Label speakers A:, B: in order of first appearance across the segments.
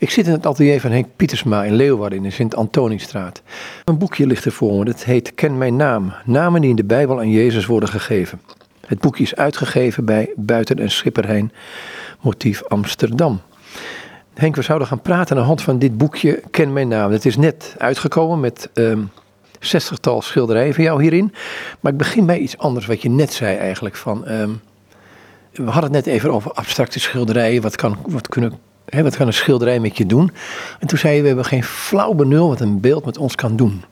A: Ik zit in het atelier van Henk Pietersma in Leeuwarden in de Sint-Antoniestraat. Een boekje ligt er voor me, dat heet Ken mijn naam. Namen die in de Bijbel aan Jezus worden gegeven. Het boekje is uitgegeven bij Buiten en Schipperheijn, motief Amsterdam. Henk, we zouden gaan praten aan de hand van dit boekje Ken mijn naam. Het is net uitgekomen met um, zestigtal schilderijen van jou hierin. Maar ik begin bij iets anders wat je net zei eigenlijk. Van, um, we hadden het net even over abstracte schilderijen. Wat kan, wat kunnen Hè, wat kan een schilderij met je doen? En toen zei je, we hebben geen flauw benul wat een beeld met ons kan doen.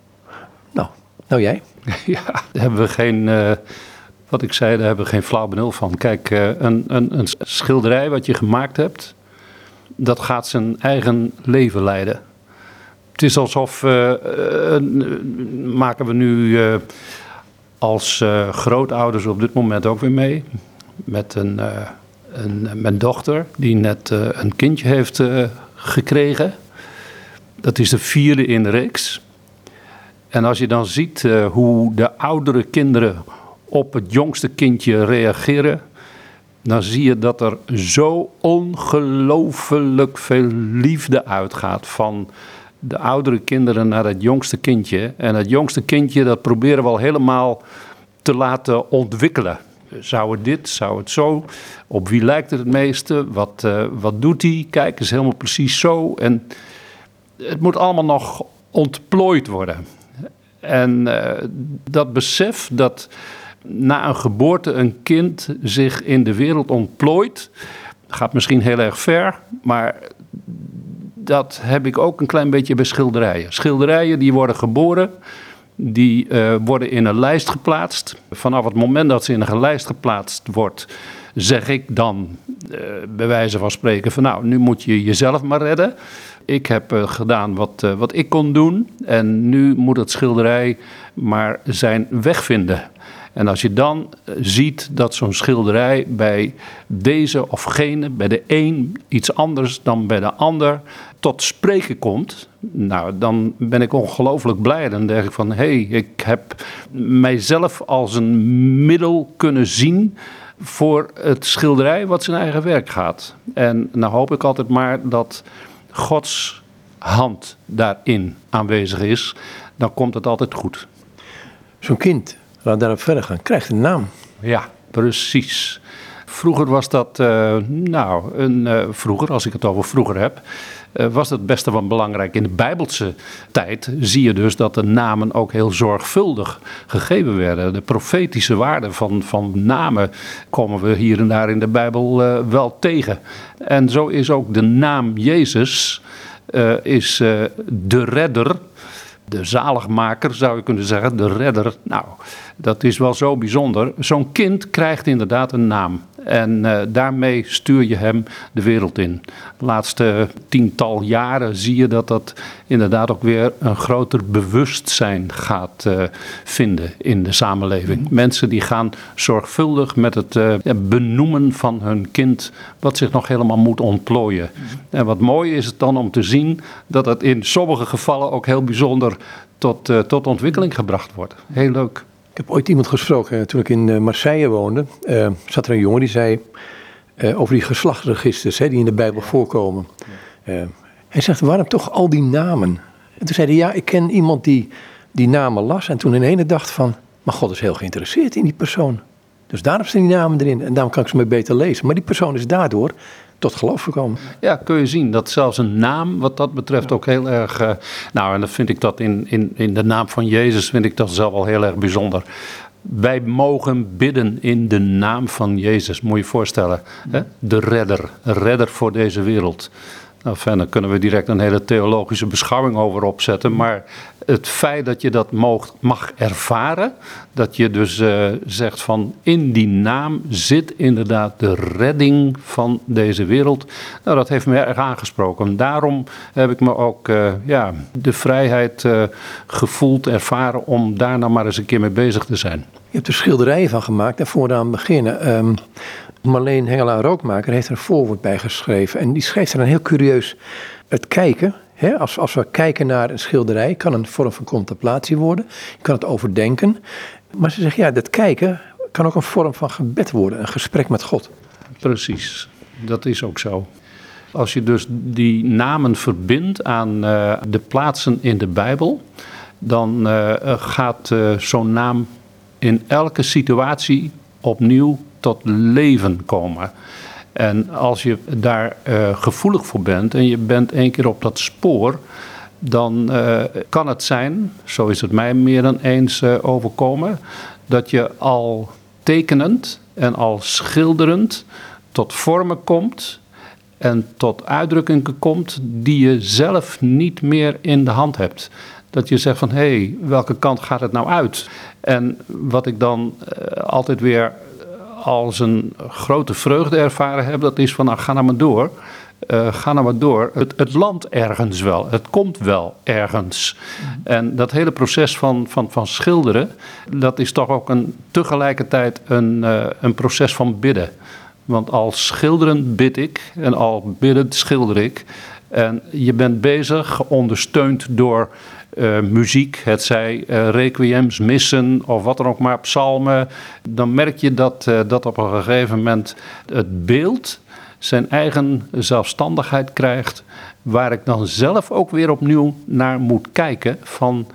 A: Nou, nou jij?
B: Ja, daar hebben we geen, uh, wat ik zei, daar hebben we geen flauw benul van. Kijk, uh, een, een, een schilderij wat je gemaakt hebt, dat gaat zijn eigen leven leiden. Het is alsof, uh, maken we nu als grootouders op dit moment ook weer mee, met een een, mijn dochter, die net uh, een kindje heeft uh, gekregen. Dat is de vierde in de reeks. En als je dan ziet uh, hoe de oudere kinderen op het jongste kindje reageren, dan zie je dat er zo ongelooflijk veel liefde uitgaat van de oudere kinderen naar het jongste kindje. En het jongste kindje, dat proberen we al helemaal te laten ontwikkelen. Zou het dit, zou het zo? Op wie lijkt het het meeste? Wat, uh, wat doet hij? Kijk, is helemaal precies zo. En het moet allemaal nog ontplooid worden. En uh, dat besef dat na een geboorte een kind zich in de wereld ontplooit, gaat misschien heel erg ver, maar dat heb ik ook een klein beetje bij schilderijen. Schilderijen die worden geboren die uh, worden in een lijst geplaatst. Vanaf het moment dat ze in een lijst geplaatst wordt, zeg ik dan uh, bij wijze van spreken van nou, nu moet je jezelf maar redden. Ik heb uh, gedaan wat, wat ik kon doen en nu moet het schilderij maar zijn weg vinden. En als je dan ziet dat zo'n schilderij bij deze of gene, bij de een iets anders dan bij de ander, tot spreken komt, nou, dan ben ik ongelooflijk blij. Dan denk ik van, hé, hey, ik heb mijzelf als een middel kunnen zien voor het schilderij wat zijn eigen werk gaat. En nou hoop ik altijd maar dat Gods hand daarin aanwezig is. Dan komt het altijd goed.
A: Zo'n kind, laat daarop verder gaan, krijgt een naam.
B: Ja, precies. Vroeger was dat, uh, nou, een, uh, vroeger, als ik het over vroeger heb, was het beste van belangrijk. In de Bijbelse tijd zie je dus dat de namen ook heel zorgvuldig gegeven werden. De profetische waarde van, van namen komen we hier en daar in de Bijbel wel tegen. En zo is ook de naam Jezus, is de redder de zaligmaker zou je kunnen zeggen, de redder. Nou, dat is wel zo bijzonder. Zo'n kind krijgt inderdaad een naam. En uh, daarmee stuur je hem de wereld in. De laatste tiental jaren zie je dat dat inderdaad ook weer een groter bewustzijn gaat uh, vinden in de samenleving. Mensen die gaan zorgvuldig met het uh, benoemen van hun kind, wat zich nog helemaal moet ontplooien. En wat mooi is het dan om te zien dat het in sommige gevallen ook heel bijzonder tot, tot ontwikkeling gebracht wordt. Heel leuk.
A: Ik heb ooit iemand gesproken, toen ik in eh, Marseille woonde, uh, zat er een jongen die zei uh, over die geslachtsregisters hè, die in de Bijbel voorkomen. hij zegt, waarom toch al die namen? En toen zei hij, ja, ik ken iemand die die namen las en toen in ene dacht van, maar God is heel geïnteresseerd in die persoon. Dus daarom staan die namen erin en daarom kan ik ze maar beter lezen. Maar die persoon is daardoor tot geloof gekomen.
B: Ja, kun je zien dat zelfs een naam wat dat betreft ook heel erg... Uh, nou, en dan vind ik dat in, in, in de naam van Jezus vind ik dat zelf al heel erg bijzonder. Wij mogen bidden in de naam van Jezus, moet je je voorstellen. Hè? De redder, redder voor deze wereld. Nou, verder kunnen we direct een hele theologische beschouwing over opzetten. Maar het feit dat je dat mag, mag ervaren, dat je dus uh, zegt van in die naam zit inderdaad de redding van deze wereld. Nou, dat heeft me erg aangesproken. Daarom heb ik me ook uh, ja, de vrijheid uh, gevoeld, ervaren om daar nou maar eens een keer mee bezig te zijn.
A: Je hebt er schilderijen van gemaakt en vooraan beginnen. Um, Marleen Hengelaar-Rookmaker heeft er een voorwoord bij geschreven. En die schrijft er een heel curieus. Het kijken, hè, als, als we kijken naar een schilderij, kan een vorm van contemplatie worden. Je kan het overdenken. Maar ze zegt, ja, dat kijken kan ook een vorm van gebed worden. Een gesprek met God.
B: Precies, dat is ook zo. Als je dus die namen verbindt aan uh, de plaatsen in de Bijbel, dan uh, gaat uh, zo'n naam in elke situatie opnieuw tot leven komen. En als je daar gevoelig voor bent en je bent één keer op dat spoor, dan kan het zijn, zo is het mij meer dan eens overkomen, dat je al tekenend en al schilderend tot vormen komt en tot uitdrukkingen komt die je zelf niet meer in de hand hebt. Dat je zegt van hé, hey, welke kant gaat het nou uit? En wat ik dan altijd weer als een grote vreugde ervaren heb, dat is van nou ga nou maar door. Uh, ga nou maar door. Het, het landt ergens wel. Het komt wel ergens. En dat hele proces van, van, van schilderen, dat is toch ook een, tegelijkertijd een, uh, een proces van bidden. Want al schilderen bid ik en al biddend schilder ik. En je bent bezig, ondersteund door uh, muziek, het zij uh, requiems, missen of wat dan ook maar, psalmen. Dan merk je dat, uh, dat op een gegeven moment het beeld zijn eigen zelfstandigheid krijgt. Waar ik dan zelf ook weer opnieuw naar moet kijken van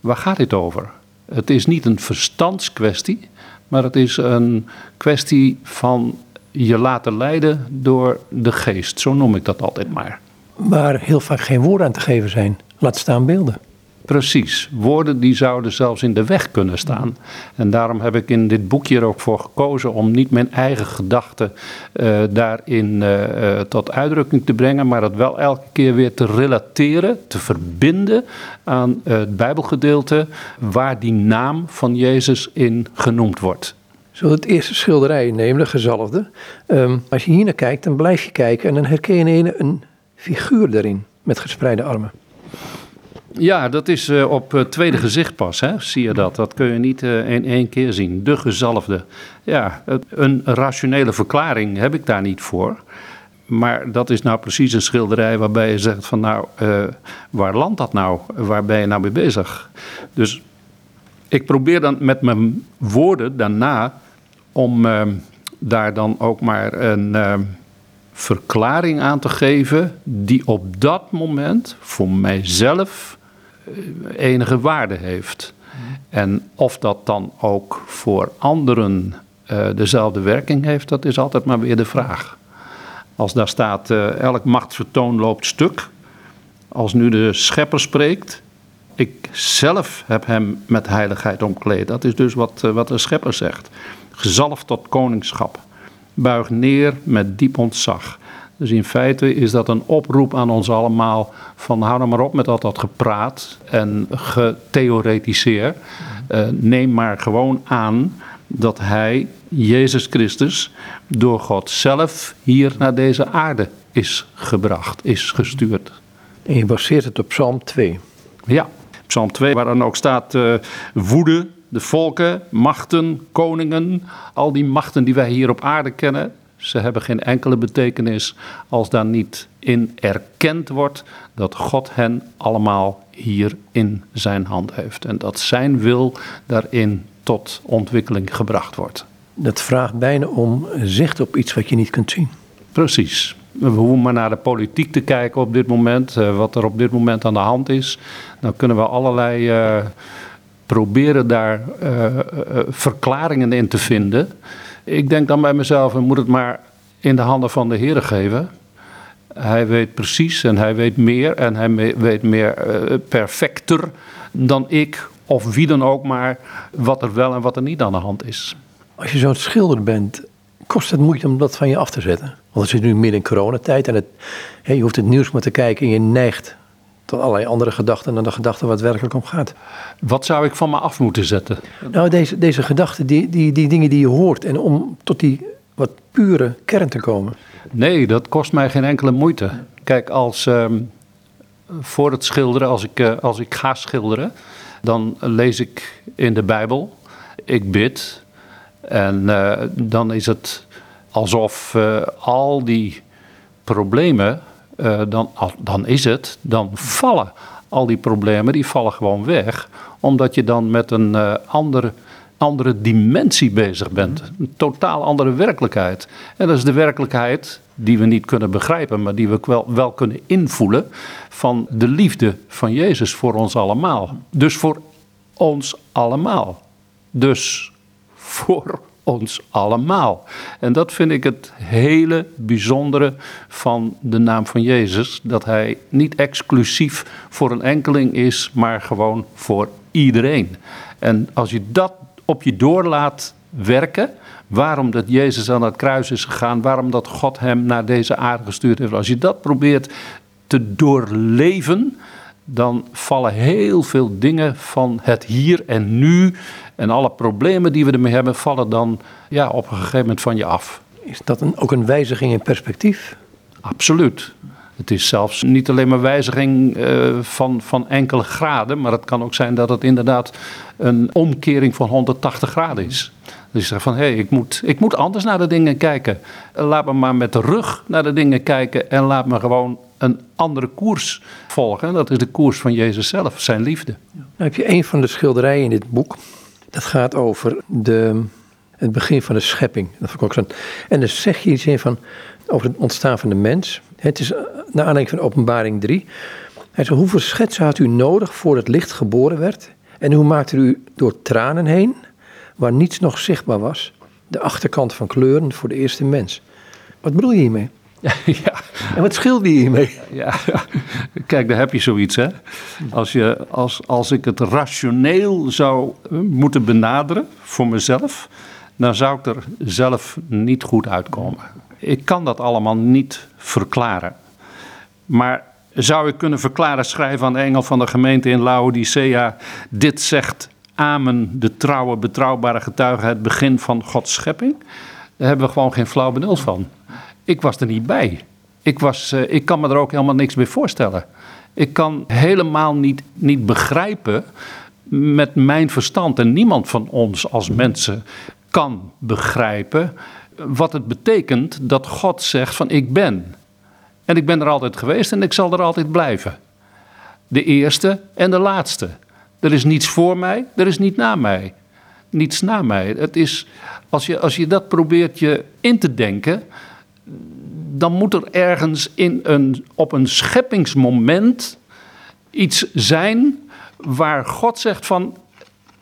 B: waar gaat dit over? Het is niet een verstandskwestie, maar het is een kwestie van je laten leiden door de geest. Zo noem ik dat altijd maar.
A: Waar heel vaak geen woorden aan te geven zijn. Laat staan beelden.
B: Precies. Woorden die zouden zelfs in de weg kunnen staan. En daarom heb ik in dit boekje er ook voor gekozen om niet mijn eigen gedachten uh, daarin uh, tot uitdrukking te brengen, maar het wel elke keer weer te relateren, te verbinden aan het Bijbelgedeelte waar die naam van Jezus in genoemd wordt.
A: We het eerste schilderij nemen, de gezalfde. Um, als je hier naar kijkt, dan blijf je kijken en dan herken je een, een figuur daarin met gespreide armen.
B: Ja, dat is uh, op uh, tweede gezicht pas, hè? zie je dat. Dat kun je niet in één keer zien. De gezalfde. Ja, een rationele verklaring heb ik daar niet voor. Maar dat is nou precies een schilderij waarbij je zegt van nou, waar landt dat nou? Waar ben je nou mee bezig? Dus ik probeer dan met mijn woorden daarna om daar dan ook maar een verklaring aan te geven die op dat moment voor mijzelf enige waarde heeft. En of dat dan ook voor anderen uh, dezelfde werking heeft, dat is altijd maar weer de vraag. Als daar staat, uh, elk machtsvertoon loopt stuk. Als nu de schepper spreekt, ik zelf heb hem met heiligheid omkleed. Dat is dus wat, wat de schepper zegt. Gezalfd tot koningschap. Buig neer met diep ontzag. Dus in feite is dat een oproep aan ons allemaal van hou nou maar op met al dat gepraat en getheoretiseer. Uh, neem maar gewoon aan dat hij, Jezus Christus, door God zelf hier naar deze aarde is gebracht, is gestuurd.
A: En je baseert het op Psalm 2.
B: Ja, Psalm 2, waar dan ook staat uh, woede, de volken, machten, koningen, al die machten die wij hier op aarde kennen, ze hebben geen enkele betekenis als daar niet in erkend wordt dat God hen allemaal hier in zijn hand heeft. En dat zijn wil daarin tot ontwikkeling gebracht wordt.
A: Dat vraagt bijna om zicht op iets wat je niet kunt zien.
B: Precies. We hoeven maar naar de politiek te kijken op dit moment, uh, wat er op dit moment aan de hand is. Dan kunnen we allerlei uh, proberen daar uh, verklaringen in te vinden. Ik denk dan bij mezelf, we moeten het maar in de handen van de Heer geven. Hij weet precies en hij weet meer en hij weet meer uh, perfecter dan ik of wie dan ook maar wat er wel en wat er niet aan de hand is.
A: Als je zo'n schilder bent, kost het moeite om dat van je af te zetten? Want het zit nu midden in coronatijd en het, je hoeft het nieuws maar te kijken en je neigt tot allerlei andere gedachten dan de gedachte waar het werkelijk om gaat.
B: Wat zou ik van me af moeten zetten?
A: Nou, deze, deze gedachten, die, die, die dingen die je hoort en om tot die wat pure kern te komen.
B: Nee, dat kost mij geen enkele moeite. Kijk, als um, voor het schilderen, als ik, uh, als ik ga schilderen, dan lees ik in de Bijbel, ik bid. En uh, dan is het alsof uh, al die problemen, dan, dan is het, dan vallen al die problemen, die vallen gewoon weg. Omdat je dan met een ander andere dimensie bezig bent. Een totaal andere werkelijkheid. En dat is de werkelijkheid die we niet kunnen begrijpen, maar die we wel, wel kunnen invoelen van de liefde van Jezus voor ons allemaal. Dus voor ons allemaal. Dus voor ons allemaal. En dat vind ik het hele bijzondere van de naam van Jezus. Dat hij niet exclusief voor een enkeling is, maar gewoon voor iedereen. En als je dat op je door laat werken, waarom dat Jezus aan het kruis is gegaan, waarom dat God hem naar deze aarde gestuurd heeft. Als je dat probeert te doorleven, dan vallen heel veel dingen van het hier en nu en alle problemen die we ermee hebben, vallen dan ja, op een gegeven moment van je af.
A: Is dat een, ook een wijziging in perspectief?
B: Absoluut. Het is zelfs niet alleen maar wijziging uh, van, van enkele graden, maar het kan ook zijn dat het inderdaad een omkering van 180 graden is. Dus je zegt van hé, hey, ik, moet, ik moet anders naar de dingen kijken. Laat me maar met de rug naar de dingen kijken en laat me gewoon een andere koers volgen. Dat is de koers van Jezus zelf, zijn liefde.
A: Nou heb je een van de schilderijen in dit boek. Dat gaat over de, het begin van de schepping. Dat ik ook zo. En dan zeg je iets in van over het ontstaan van de mens. Het is naar aanleiding van openbaring 3. Hij zegt, hoeveel schetsen had u nodig voor het licht geboren werd? En hoe maakte u door tranen heen, waar niets nog zichtbaar was, de achterkant van kleuren voor de eerste mens? Wat bedoel je hiermee? Ja. En wat scheelt die hiermee?
B: Ja, kijk, daar heb je zoiets, hè. Als, je, als, als ik het rationeel zou moeten benaderen voor mezelf, dan zou ik er zelf niet goed uitkomen. Ik kan dat allemaal niet verklaren. Maar zou ik kunnen verklaren, schrijven aan de engel van de gemeente in Laodicea, dit zegt Amen, de trouwe, betrouwbare getuige, het begin van Gods schepping? Daar hebben we gewoon geen flauw benul van. Ik was er niet bij. Ik, was, uh, ik kan me er ook helemaal niks bij voorstellen. Ik kan helemaal niet, niet begrijpen met mijn verstand, en niemand van ons als mensen kan begrijpen wat het betekent dat God zegt van ik ben. En ik ben er altijd geweest en ik zal er altijd blijven. De eerste en de laatste. Er is niets voor mij, er is niet na mij. Niets na mij. Het is, als, je, als je dat probeert je in te denken, dan moet er ergens in een, op een scheppingsmoment iets zijn waar God zegt van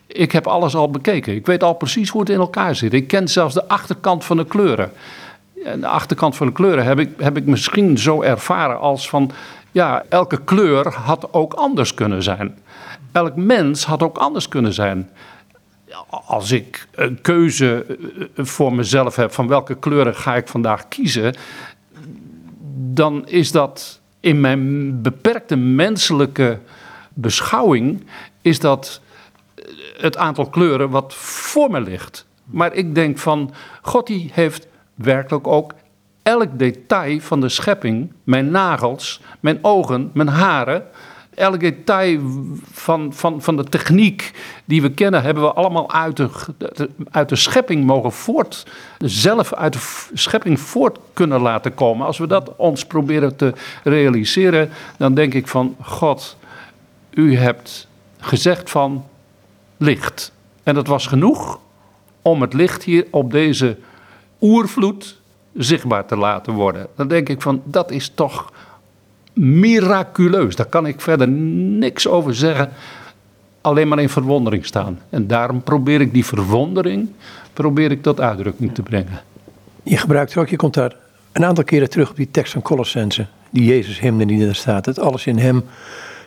B: ik heb alles al bekeken. Ik weet al precies hoe het in elkaar zit. Ik ken zelfs de achterkant van de kleuren. En de achterkant van de kleuren heb ik, heb ik misschien zo ervaren als van ja, elke kleur had ook anders kunnen zijn. Elk mens had ook anders kunnen zijn. Als ik een keuze eh, voor mezelf heb van welke kleuren ga ik vandaag kiezen, dan is dat in mijn beperkte menselijke beschouwing, is dat het aantal kleuren wat voor me ligt. Maar ik denk van, God die heeft werkelijk ook elk detail van de schepping, mijn nagels, mijn ogen, mijn haren, elk detail van, van, van de techniek die we kennen, hebben we allemaal uit de, uit de schepping mogen voort, zelf uit de schepping voort kunnen laten komen. Als we dat ons proberen te realiseren, dan denk ik van God, u hebt gezegd van licht. En dat was genoeg om het licht hier op deze oervloed zichtbaar te laten worden. Dan denk ik van, dat is toch miraculeus. Daar kan ik verder niks over zeggen. Alleen maar in verwondering staan. En daarom probeer ik die verwondering probeer ik tot uitdrukking te brengen.
A: Je gebruikt er ook, je komt daar een aantal keren terug op die tekst van Colossense. Die Jezus hymne die er staat. Dat alles in hem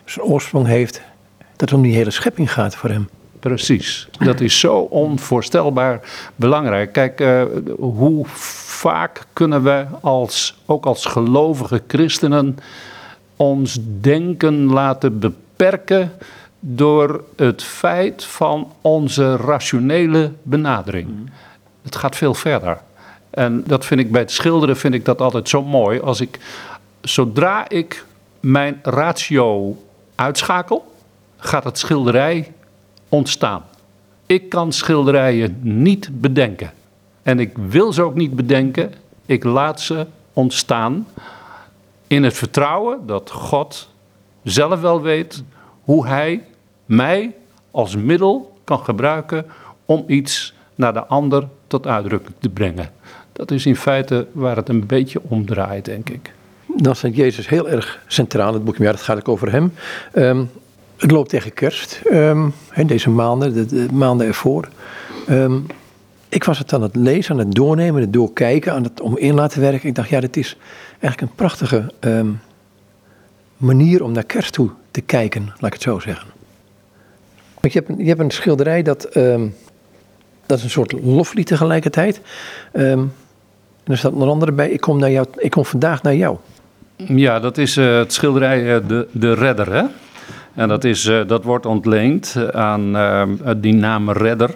A: zijn oorsprong heeft. Dat het om die hele schepping gaat voor hem.
B: Precies. Dat is zo onvoorstelbaar belangrijk. Kijk, uh, hoe vaak kunnen we als, ook als gelovige christenen ons denken laten beperken door het feit van onze rationele benadering. Mm. Het gaat veel verder. En dat vind ik bij het schilderen vind ik dat altijd zo mooi. Als ik, zodra ik mijn ratio uitschakel, gaat het schilderij ontstaan. Ik kan schilderijen niet bedenken. En ik wil ze ook niet bedenken. Ik laat ze ontstaan in het vertrouwen dat God zelf wel weet hoe Hij mij als middel kan gebruiken om iets naar de ander tot uitdrukking te brengen. Dat is in feite waar het een beetje om draait, denk ik.
A: Dan staat Jezus heel erg centraal in het boekje, dat gaat ook over hem. Um, het loopt tegen kerst, um, deze maanden, de, de, maanden ervoor. Um, ik was het aan het lezen, aan het doornemen, het doorkijken, aan het om in laten werken. Ik dacht, ja, dit is eigenlijk een prachtige manier om naar kerst toe te kijken, laat ik het zo zeggen. Want je hebt een, je hebt een schilderij dat, dat is een soort loflied tegelijkertijd. en er staat onder andere bij, ik kom, naar jou, ik kom vandaag naar jou.
B: Ja, dat is uh, het schilderij uh, de, de Redder. Hè? En dat, is, uh, dat wordt ontleend aan die naam Redder.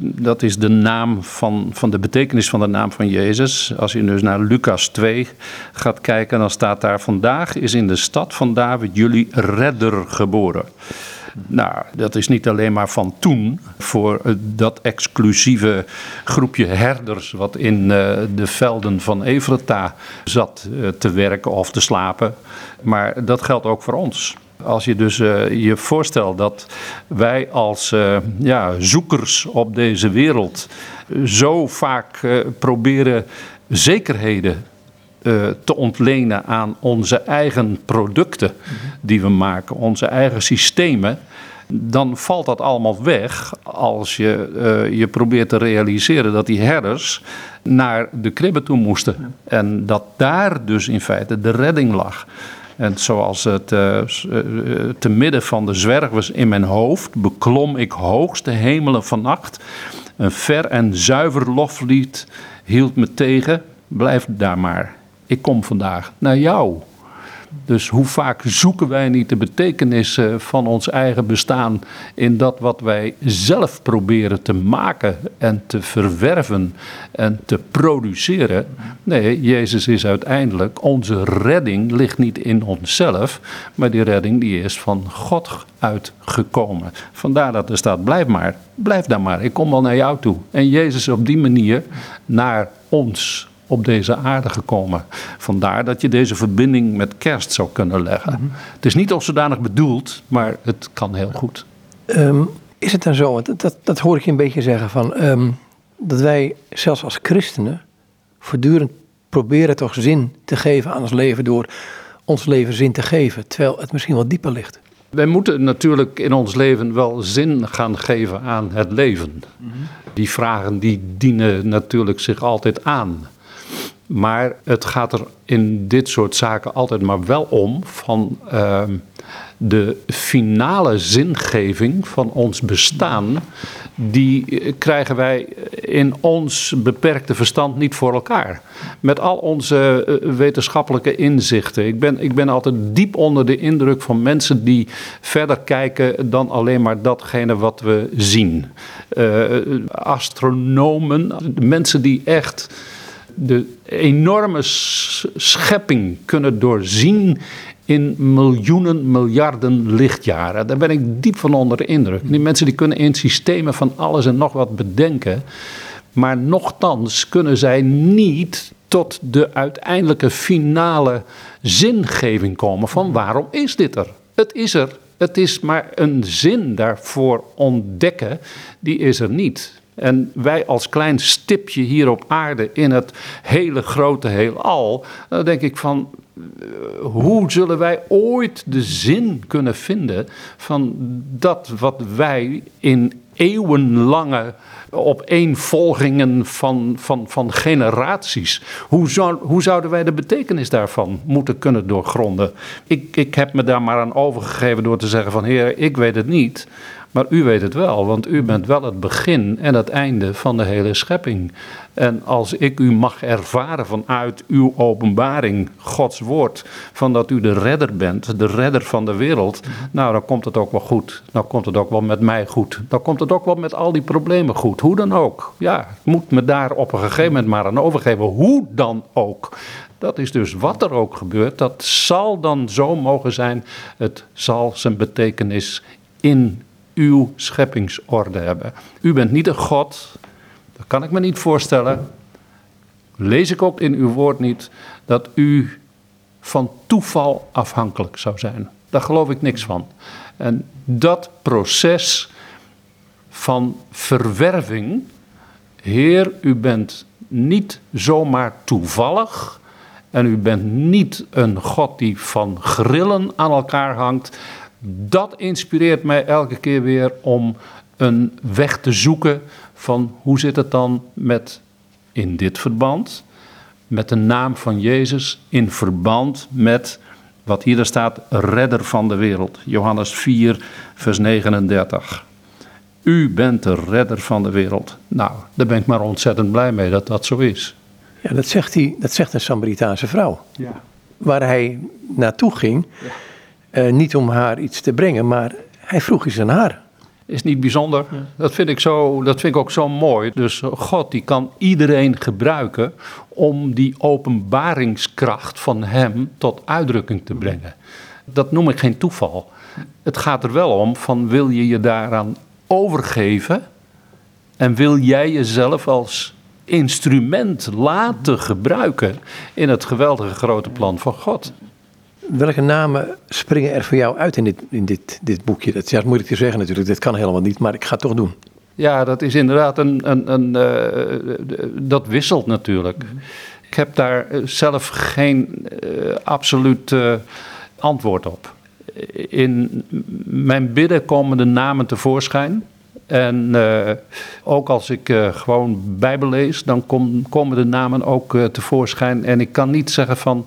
B: Dat is de naam van, van de betekenis van de naam van Jezus. Als je dus naar Lucas 2 gaat kijken, dan staat daar: Vandaag is in de stad van David jullie redder geboren. Nou, dat is niet alleen maar van toen voor dat exclusieve groepje herders wat in eh, de velden van Evrata zat eh, te werken of te slapen. Maar dat geldt ook voor ons. Als je dus uh, je voorstelt dat wij als uh, ja, zoekers op deze wereld zo vaak uh, proberen zekerheden te ontlenen aan onze eigen producten die we maken, onze eigen systemen, dan valt dat allemaal weg als je je probeert te realiseren dat die herders naar de kribben toe moesten. En dat daar dus in feite de redding lag. En zoals het uh, te midden van de zwervers in mijn hoofd beklom ik hoogste hemelen van nacht. Een ver en zuiver loflied hield me tegen. Blijf daar maar ik kom vandaag naar jou. Dus hoe vaak zoeken wij niet de betekenis van ons eigen bestaan in dat wat wij zelf proberen te maken en te verwerven en te produceren? Nee, Jezus is uiteindelijk, onze redding ligt niet in onszelf, maar die redding die is van God uitgekomen. Vandaar dat er staat, blijf maar, blijf daar maar, ik kom wel naar jou toe. En Jezus op die manier naar ons op deze aarde gekomen. Vandaar dat je deze verbinding met kerst zou kunnen leggen. Mhm. Het is niet als zodanig bedoeld, maar het kan heel goed.
A: Um, is het dan zo, dat, dat, dat, hoor ik je een beetje zeggen, van, um, dat wij zelfs als christenen voortdurend proberen toch zin te geven aan ons leven door ons leven zin te geven, terwijl het misschien wel dieper ligt.
B: Wij moeten natuurlijk in ons leven wel zin gaan geven aan het leven. Mhm. Die vragen die dienen natuurlijk zich altijd aan. Maar het gaat er in dit soort zaken altijd maar wel om van uh, de finale zingeving van ons bestaan. Die krijgen wij in ons beperkte verstand niet voor elkaar. Met al onze eh, wetenschappelijke inzichten. Ik ben, ik ben altijd diep onder de indruk van mensen die verder kijken dan alleen maar datgene wat we zien. Uh, astronomen, mensen die echt de enorme schepping kunnen doorzien in miljoenen, miljarden lichtjaren. Daar ben ik diep van onder de indruk. Die mensen die kunnen in systemen van alles en nog wat bedenken. Maar nochtans kunnen zij niet tot de uiteindelijke finale zingeving komen van waarom is dit er? Het is er. Het is maar een zin daarvoor ontdekken, die is er niet. En wij als klein stipje hier op aarde in het hele grote heelal, dan denk ik van, eh, hoe zullen wij ooit de zin kunnen vinden van dat wat wij in eeuwenlange opeenvolgingen van, van, van generaties. Hoe, zou, hoe zouden wij de betekenis daarvan moeten kunnen doorgronden? Ik, ik heb me daar maar aan overgegeven door te zeggen van heer, ik weet het niet. Maar u weet het wel, want u bent wel het begin en het einde van de hele schepping. En als ik u mag ervaren vanuit uw openbaring, Gods woord, van dat u de redder bent, de redder van de wereld, nou dan komt het ook wel goed. Dan komt het ook wel met mij goed. Dan komt het ook wel met al die problemen goed. Hoe dan ook. Ja, ik moet me daar op een gegeven moment maar aan overgeven. Hoe dan ook. Dat is dus wat er ook gebeurt. Dat zal dan zo mogen zijn. Het zal zijn betekenis in uw scheppingsorde hebben. U bent niet een God, dat kan ik me niet voorstellen. Lees ik ook in uw woord niet dat u van toeval afhankelijk zou zijn. Daar geloof ik niks van. En dat proces van verwerving. Heer, u bent niet zomaar toevallig. En u bent niet een God die van grillen aan elkaar hangt. Dat inspireert mij elke keer weer om een weg te zoeken van hoe zit het dan met in dit verband, met de naam van Jezus in verband met wat hier staat, redder van de wereld. Johannes 4, vers 39. U bent de redder van de wereld. Nou, daar ben ik maar ontzettend blij mee dat dat zo is.
A: Ja, dat zegt, hij, dat zegt een Samaritaanse vrouw.
B: Ja.
A: Waar hij naartoe ging, eh, niet om haar iets te brengen, maar hij vroeg iets aan haar.
B: Is niet bijzonder. Dat, vind ik zo, dat vind ik ook zo mooi. Dus God die kan iedereen gebruiken om die openbaringskracht van hem tot uitdrukking te brengen. Dat noem ik geen toeval. Het gaat er wel om van wil je je daaraan overgeven en wil jij jezelf als instrument laten gebruiken in het geweldige grote plan van God.
A: Welke namen springen er voor jou uit in dit, in dit, dit boekje? Dat, ja, dat moet ik je zeggen natuurlijk, dit kan helemaal niet, maar ik ga het toch doen.
B: Ja, dat is inderdaad een. een, een uh, dat wisselt natuurlijk. Ik heb daar zelf geen uh, absoluut uh, antwoord op. In mijn bidden komen de namen tevoorschijn. En ook als ik gewoon Bijbel lees, dan kom, komen de namen ook tevoorschijn. En ik kan niet zeggen van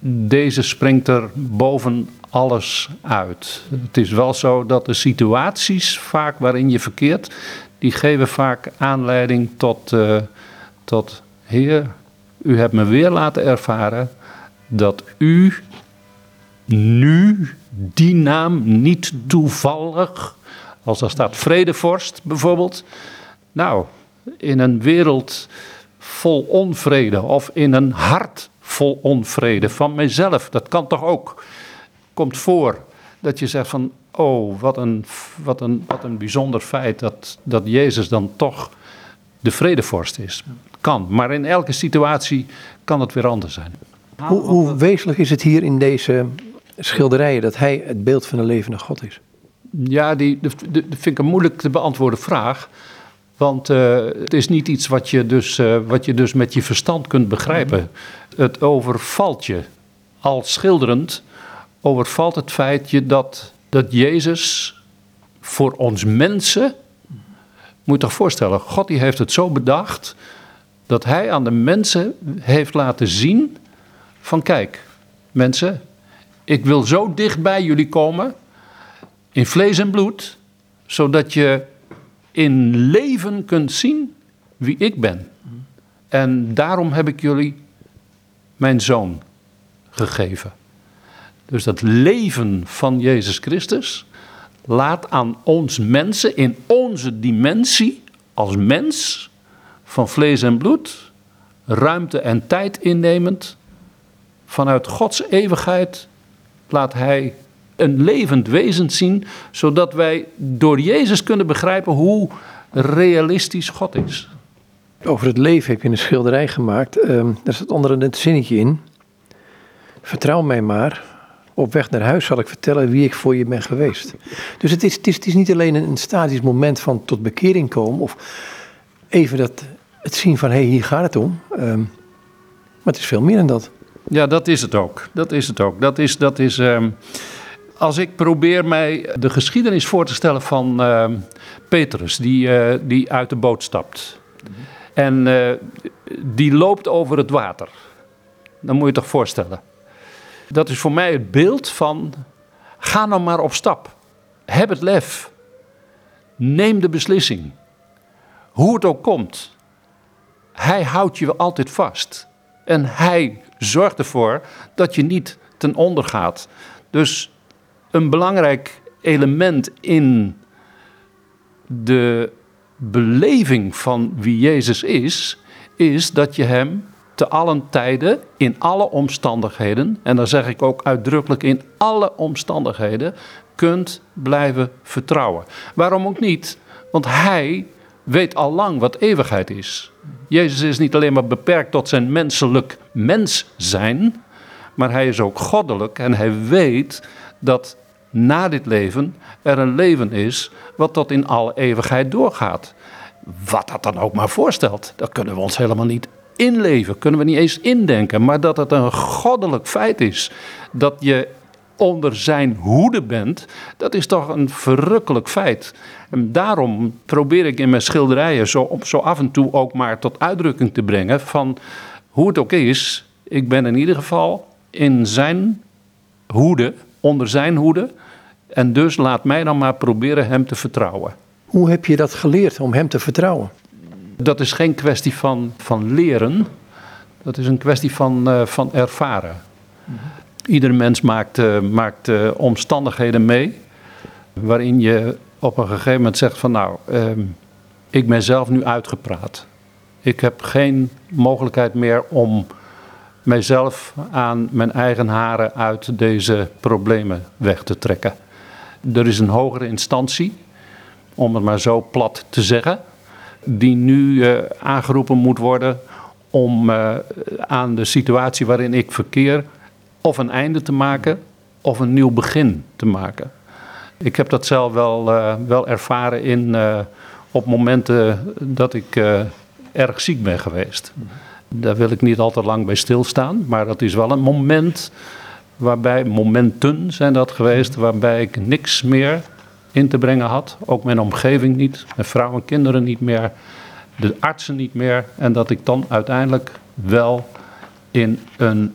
B: deze springt er boven alles uit. Het is wel zo dat de situaties vaak waarin je verkeert, die geven vaak aanleiding tot, tot Heer, u hebt me weer laten ervaren dat u nu die naam niet toevallig als daar staat vredevorst bijvoorbeeld. Nou, in een wereld vol onvrede of in een hart vol onvrede van mijzelf, dat kan toch ook. Komt voor dat je zegt van, oh, wat een, wat een, wat een bijzonder feit dat, dat Jezus dan toch de vredevorst is. Kan, maar in elke situatie kan het weer anders zijn.
A: Hoe, hoe wezenlijk is het hier in deze schilderijen dat hij het beeld van de levende God is?
B: Ja, die, dat vind ik een moeilijk te beantwoorden vraag. Want uh, het is niet iets wat je, dus, uh, wat je dus met je verstand kunt begrijpen. Het overvalt je, al schilderend, overvalt het feitje dat, dat Jezus voor ons mensen, moet je toch voorstellen, God die heeft het zo bedacht dat hij aan de mensen heeft laten zien van kijk, mensen, ik wil zo dicht bij jullie komen in vlees en bloed, zodat je in leven kunt zien wie ik ben. En daarom heb ik jullie mijn zoon gegeven. Dus dat leven van Jezus Christus laat aan ons mensen in onze dimensie als mens van vlees en bloed, ruimte en tijd innemend, vanuit Gods eeuwigheid laat Hij een levend wezen zien, zodat wij door Jezus kunnen begrijpen hoe realistisch God is.
A: Over het leven heb je een schilderij gemaakt. Um, daar staat onder een zinnetje in. Vertrouw mij maar. Op weg naar huis zal ik vertellen wie ik voor je ben geweest. Dus het is, het is, het is niet alleen een statisch moment van tot bekering komen. Of even dat, het zien van hé, hey, hier gaat het om. Um, maar het is veel meer dan dat.
B: Ja, dat is het ook. Dat is het ook. Dat is, dat is um, als ik probeer mij de geschiedenis voor te stellen van uh, Petrus, die, uh, die uit de boot stapt. En uh, die loopt over het water. Dan moet je toch voorstellen. Dat is voor mij het beeld van, ga nou maar op stap. Heb het lef. Neem de beslissing. Hoe het ook komt. Hij houdt je altijd vast. En hij zorgt ervoor dat je niet ten onder gaat. Dus een belangrijk element in de beleving van wie Jezus is, is dat je hem te allen tijden, in alle omstandigheden, en dan zeg ik ook uitdrukkelijk in alle omstandigheden, kunt blijven vertrouwen. Waarom ook niet? Want hij weet al lang wat eeuwigheid is. Jezus is niet alleen maar beperkt tot zijn menselijk mens zijn, maar hij is ook goddelijk en hij weet dat na dit leven er een leven is wat tot in alle eeuwigheid doorgaat. Wat dat dan ook maar voorstelt, dat kunnen we ons helemaal niet inleven, kunnen we niet eens indenken. Maar dat het een goddelijk feit is dat je onder zijn hoede bent, dat is toch een verrukkelijk feit. En daarom probeer ik in mijn schilderijen zo, zo af en toe ook maar tot uitdrukking te brengen van hoe het ook is. Ik ben in ieder geval in zijn hoede, onder zijn hoede. En dus laat mij dan maar proberen hem te vertrouwen.
A: Hoe heb je dat geleerd om hem te vertrouwen?
B: Dat is geen kwestie van, van leren. Dat is een kwestie van, uh, van ervaren. Ieder mens maakt, uh, maakt uh, omstandigheden mee. waarin je op een gegeven moment zegt: van nou, ehm, ik ben zelf nu uitgepraat. Ik heb geen mogelijkheid meer om mijzelf aan mijn eigen haren uit deze problemen weg te trekken. Er is een hogere instantie, om het maar zo plat te zeggen, die nu uh, aangeroepen moet worden om uh, aan de situatie waarin ik verkeer of een einde te maken of een nieuw begin te maken. Ik heb dat zelf wel, uh, wel ervaren in, op momenten dat ik erg ziek ben geweest. Daar wil ik niet al te lang bij stilstaan, maar dat is wel een moment waarbij, momenten zijn dat geweest, waarbij ik niks meer in te brengen had. Ook mijn omgeving niet, mijn vrouw en kinderen niet meer, de artsen niet meer. En dat ik dan uiteindelijk wel in een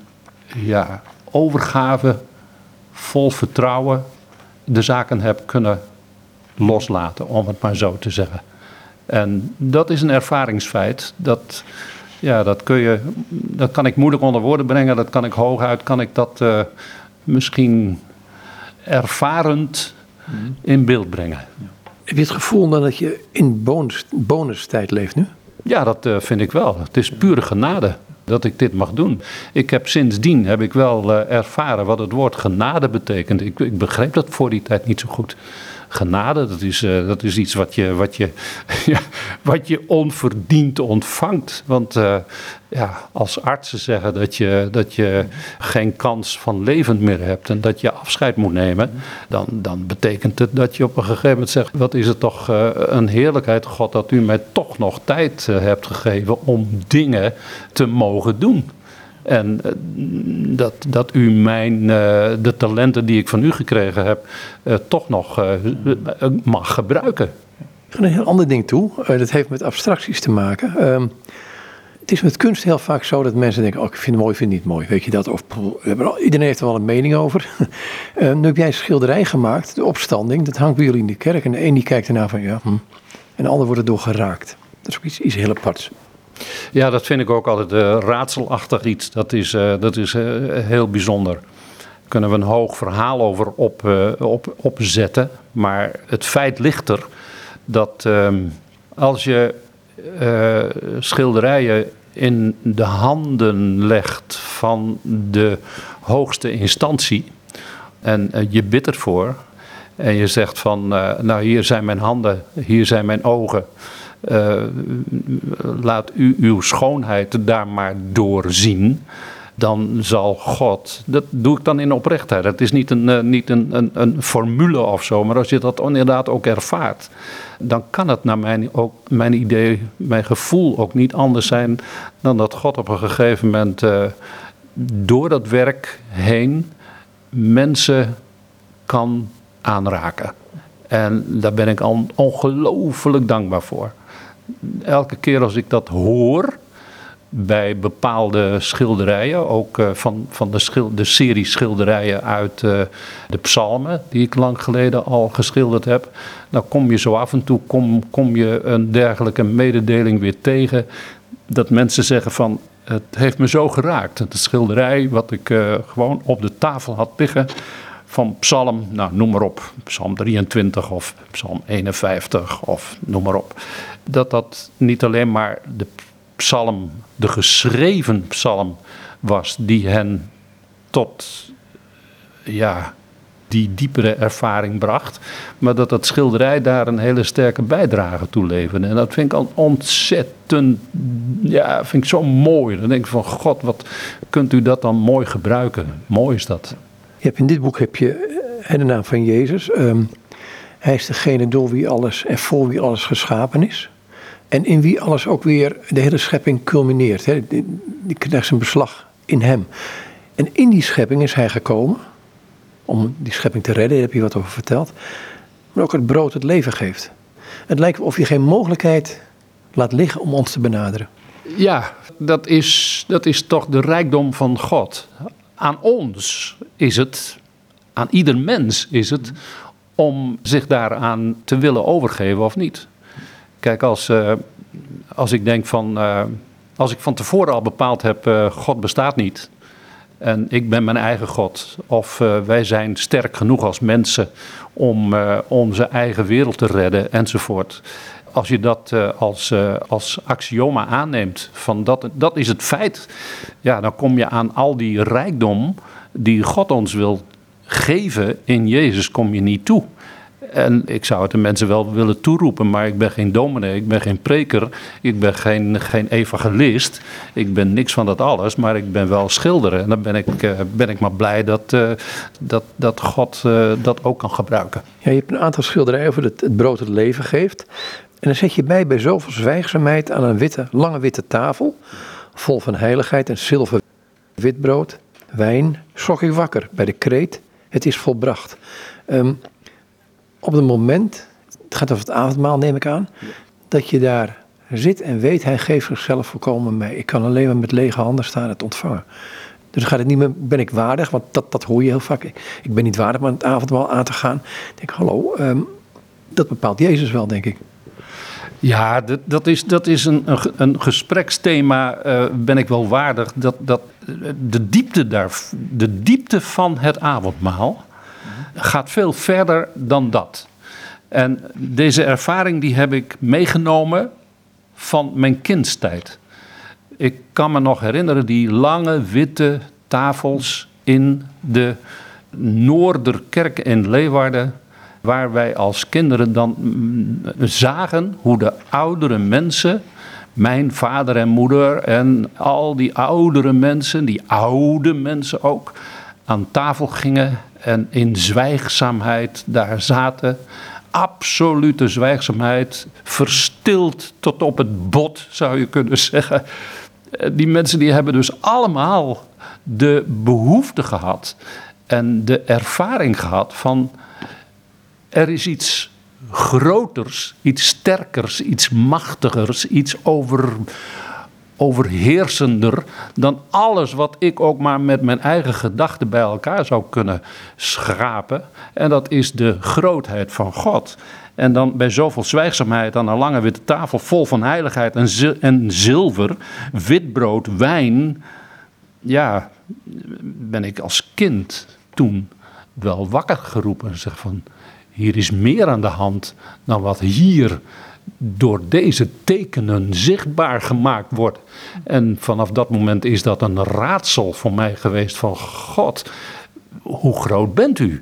B: ja, overgave vol vertrouwen de zaken heb kunnen loslaten, om het maar zo te zeggen. En dat is een ervaringsfeit. Dat, ja, dat, kun je, dat kan ik moeilijk onder woorden brengen. Dat kan ik hooguit, kan ik dat uh, misschien ervarend in beeld brengen.
A: Heb je het gevoel dan dat je in bonus, bonustijd leeft nu?
B: Ja, dat uh, vind ik wel. Het is pure genade dat ik dit mag doen. Ik heb sindsdien heb ik wel uh, ervaren wat het woord genade betekent. Ik, ik begreep dat voor die tijd niet zo goed genade, dat is, uh, dat is iets wat je, wat, je, ja, wat je onverdiend ontvangt. Want uh, ja, als artsen zeggen dat je, dat je geen kans van leven meer hebt en dat je afscheid moet nemen, dan, dan betekent het dat je op een gegeven moment zegt: Wat is het toch uh, een heerlijkheid, God, dat u mij toch nog tijd hebt gegeven om dingen te mogen doen. En uh, dat, dat u mijn, uh, de talenten die ik van u gekregen heb, uh, toch nog mag gebruiken.
A: Ik ga een heel ander ding toe. dat heeft met abstracties te maken. Um, het is met kunst heel vaak zo dat mensen denken: oh, ik vind het mooi, ik vind het niet mooi. Weet je dat? Of iedereen heeft er wel een mening over. nu heb jij een schilderij gemaakt, de opstanding. Dat hangt bij jullie in de kerk. En de een die kijkt ernaar van ja, hm. en de ander wordt erdoor geraakt. Dat is ook iets, iets heel aparts.
B: Ja, dat vind ik ook altijd uh, raadselachtig iets. Dat is, uh, dat is uh, heel bijzonder. Kunnen we een hoog verhaal over op, op, opzetten. Maar het feit ligt er dat ehm, als je schilderijen in de handen legt van de hoogste instantie en je bidt ervoor en je zegt van, nou hier zijn mijn handen, hier zijn mijn ogen. Uh, laat u uw schoonheid daar maar doorzien. Dan zal God, dat doe ik dan in oprechtheid. Het is niet een, uh, niet een, een, formule of zo, maar als je dat inderdaad ook ervaart, dan kan het naar mijn, ook, mijn idee, mijn gevoel ook niet anders zijn dan dat God op een gegeven moment uh, door dat werk heen mensen kan aanraken. En daar ben ik ongelooflijk dankbaar voor elke keer als ik dat hoor bij bepaalde schilderijen, ook uh, van, van de, de serie schilderijen uit uh, de psalmen, die ik lang geleden al geschilderd heb, dan kom je zo af en toe kom, kom je een dergelijke mededeling weer tegen. Dat mensen zeggen van het heeft me zo geraakt. Het schilderij wat ik uh, gewoon op de tafel had liggen van psalm, nou noem maar op, psalm 23 of psalm 51 of noem maar op. Dat dat niet alleen maar de psalm, de geschreven psalm was die hen tot, ja, die diepere ervaring bracht. Maar dat dat schilderij daar een hele sterke bijdrage toe leverde. En dat vind ik al ontzettend, ja, vind ik zo mooi. Dan denk ik van, god, wat kunt u dat dan mooi gebruiken. Mooi is dat.
A: Je hebt in dit boek heb je en de naam van Jezus. Ehm, hij is degene door wie alles en voor wie alles geschapen is. En in wie alles ook weer de hele schepping culmineert. Hè. Die krijgt zijn beslag in hem. En in die schepping is hij gekomen. Om die schepping te redden, daar heb je wat over verteld. Maar ook het brood het leven geeft. Het lijkt of je geen mogelijkheid laat liggen om ons te benaderen.
B: Ja, dat is, dat is toch de rijkdom van God. Aan ons is het, aan ieder mens is het, om zich daaraan te willen overgeven of niet. Kijk, als, uh, als ik denk van, uh, als ik van tevoren al bepaald heb, uh, God bestaat niet. En ik ben mijn eigen God. Of wij zijn sterk genoeg als mensen om onze eigen wereld te redden enzovoort als je dat uh, als, uh, als axioma aanneemt, van dat, dat is het feit, ja, dan kom je aan al die rijkdom die God ons wil geven in Jezus, kom je niet toe. En ik zou het de mensen wel willen toeroepen, maar ik ben geen dominee, ik ben geen preker, ik ben geen, geen evangelist, ik ben niks van dat alles, maar ik ben wel schilder. En dan ben ik, uh, ben ik maar blij dat, dat, dat God dat ook kan gebruiken.
A: Ja, je hebt een aantal schilderijen over het, het brood het leven geeft. En dan zet je bij bij zoveel zwijgzaamheid aan een witte, lange witte tafel, vol van heiligheid en zilver witbrood, wijn, schrok ik wakker bij de kreet, het is volbracht. Um, op het moment, het gaat over het avondmaal neem ik aan, dat je daar zit en weet, hij geeft zichzelf volkomen mee. Ik kan alleen maar met lege handen staan het ontvangen. Dus gaat het niet meer, ben ik waardig, want dat, dat hoor je heel vaak. Ik ben niet waardig om het avondmaal aan te gaan. Ik denk, hallo, um, dat bepaalt Jezus wel, denk ik.
B: Ja, dat, dat, is, dat is een, een, gespreksthema, uh, ben ik wel waardig. Dat, dat, de, diepte daar, de diepte van het avondmaal gaat veel verder dan dat. En deze ervaring die heb ik meegenomen van mijn kindstijd. Ik kan me nog herinneren die lange witte tafels in de Noorderkerk in Leeuwarden waar wij als kinderen dan mm, zagen hoe de oudere mensen, mijn vader en moeder en al die oudere mensen, die oude mensen ook, aan tafel gingen en in zwijgzaamheid daar zaten. Absolute zwijgzaamheid, verstild tot op het bot zou je kunnen zeggen. Die mensen die hebben dus allemaal de behoefte gehad en de ervaring gehad van er is iets groters, iets sterkers, iets machtigers, iets over, overheersender dan alles wat ik ook maar met mijn eigen gedachten bij elkaar zou kunnen schrapen. En dat is de grootheid van God. En dan bij zoveel zwijgzaamheid aan een lange witte tafel vol van heiligheid en, en zilver, witbrood, wijn. Ja, ben ik als kind toen wel wakker geroepen en zeg van hier is meer aan de hand dan wat hier door deze tekenen zichtbaar gemaakt wordt. En vanaf dat moment is dat een raadsel voor mij geweest van God, hoe groot bent u?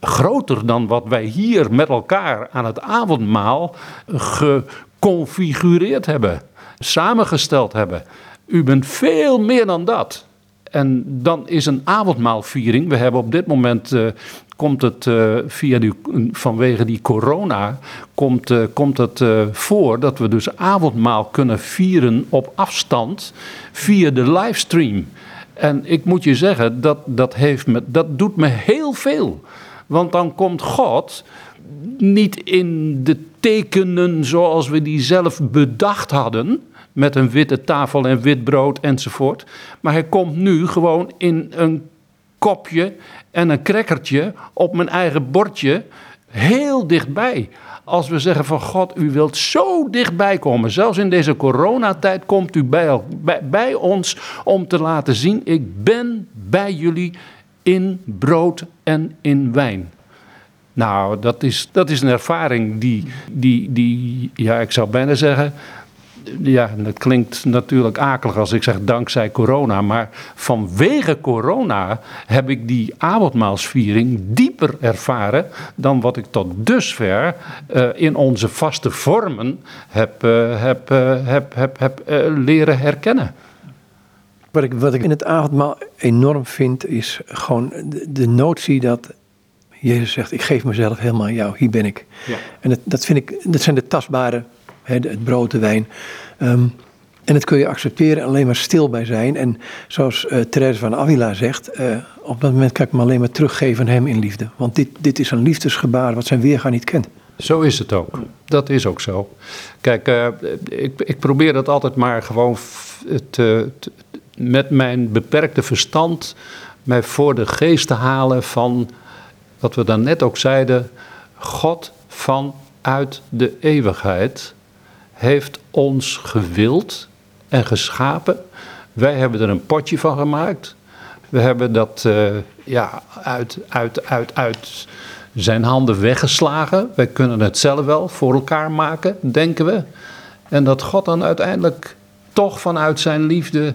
B: Groter dan wat wij hier met elkaar aan het avondmaal geconfigureerd hebben, samengesteld hebben. U bent veel meer dan dat. En dan is een avondmaalviering. We hebben op dit moment uh, komt het uh, via vanwege die corona komt, uh, komt het voor dat we dus avondmaal kunnen vieren op afstand via de livestream. En ik moet je zeggen, dat, dat, heeft me, dat doet me heel veel. Want dan komt God niet in de tekenen zoals we die zelf bedacht hadden met een witte tafel en wit brood enzovoort. Maar hij komt nu gewoon in een kopje en een crackertje op mijn eigen bordje heel dichtbij. Als we zeggen van God, u wilt zo dichtbij komen. Zelfs in deze coronatijd komt u bij, bij, ons om te laten zien, ik ben bij jullie in brood en in wijn. Nou, dat is, dat is een ervaring die, die, die, ja, ik zou bijna zeggen, ja, dat klinkt natuurlijk akelig als ik zeg dankzij corona, maar vanwege corona heb ik die avondmaalsviering dieper ervaren dan wat ik tot dusver uh, in onze vaste vormen heb, uh, heb, uh, heb, heb, heb leren herkennen.
A: Wat ik, wat ik in het avondmaal enorm vind, is gewoon de, de notie dat Jezus zegt, ik geef mezelf helemaal aan jou, hier ben ik.
B: Ja.
A: En dat, dat vind ik, dat zijn de tastbare, het brood, de wijn. Ehm, en dat kun je accepteren en alleen maar stil bij zijn. En zoals eh Therese van Avila zegt, eh, op dat moment kan ik me alleen maar teruggeven aan hem in liefde. Want dit, dit is een liefdesgebaar wat zijn weerga niet kent.
B: Zo is het ook. Dat is ook zo. Kijk, eh, ik, ik probeer dat altijd maar gewoon met mijn beperkte verstand mij voor de geest te halen van wat we daarnet ook zeiden. God vanuit de eeuwigheid heeft ons gewild en geschapen. Wij hebben er een potje van gemaakt. We hebben dat eh, ja, uit, uit, uit, uit zijn handen weggeslagen. Wij kunnen het zelf wel voor elkaar maken, denken we. En dat God dan uiteindelijk toch vanuit zijn liefde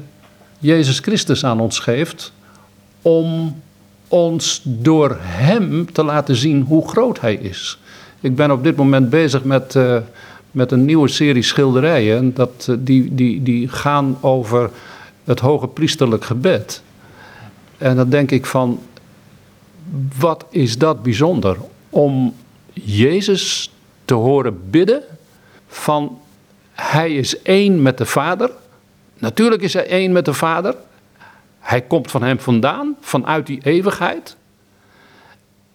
B: Jezus Christus aan ons geeft. Om ons door hem te laten zien hoe groot hij is. Ik ben op dit moment bezig met, eh, met een nieuwe serie schilderijen. En Dat, eh, die, die, die gaan over het hoge priesterlijk gebed. En dan denk ik van, wat is dat bijzonder? Om Jezus te horen bidden van, hij is één met de Vader. Natuurlijk is hij één met de Vader. Hij komt van hem vandaan, vanuit die eeuwigheid.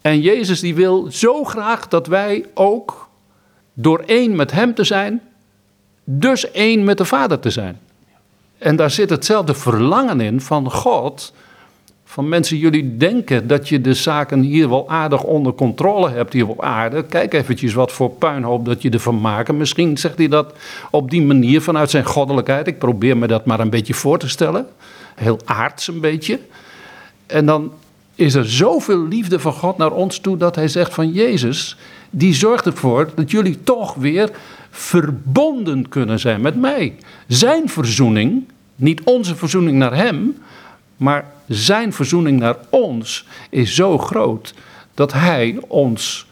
B: En Jezus die wil zo graag dat wij ook door één met hem te zijn, dus één met de Vader te zijn. En daar zit hetzelfde verlangen in van God. Van mensen, jullie denken dat je de zaken hier wel aardig onder controle hebt hier op aarde. Kijk eventjes wat voor puinhoop dat je ervan maakt. Misschien zegt hij dat op die manier vanuit zijn goddelijkheid. Ik probeer me dat maar een beetje voor te stellen. Heel aards een beetje. En dan is er zoveel liefde van God naar ons toe dat hij zegt van Jezus, die zorgt ervoor dat jullie toch weer verbonden kunnen zijn met mij. Zijn verzoening, niet onze verzoening naar hem, maar zijn verzoening naar ons is zo groot dat hij ons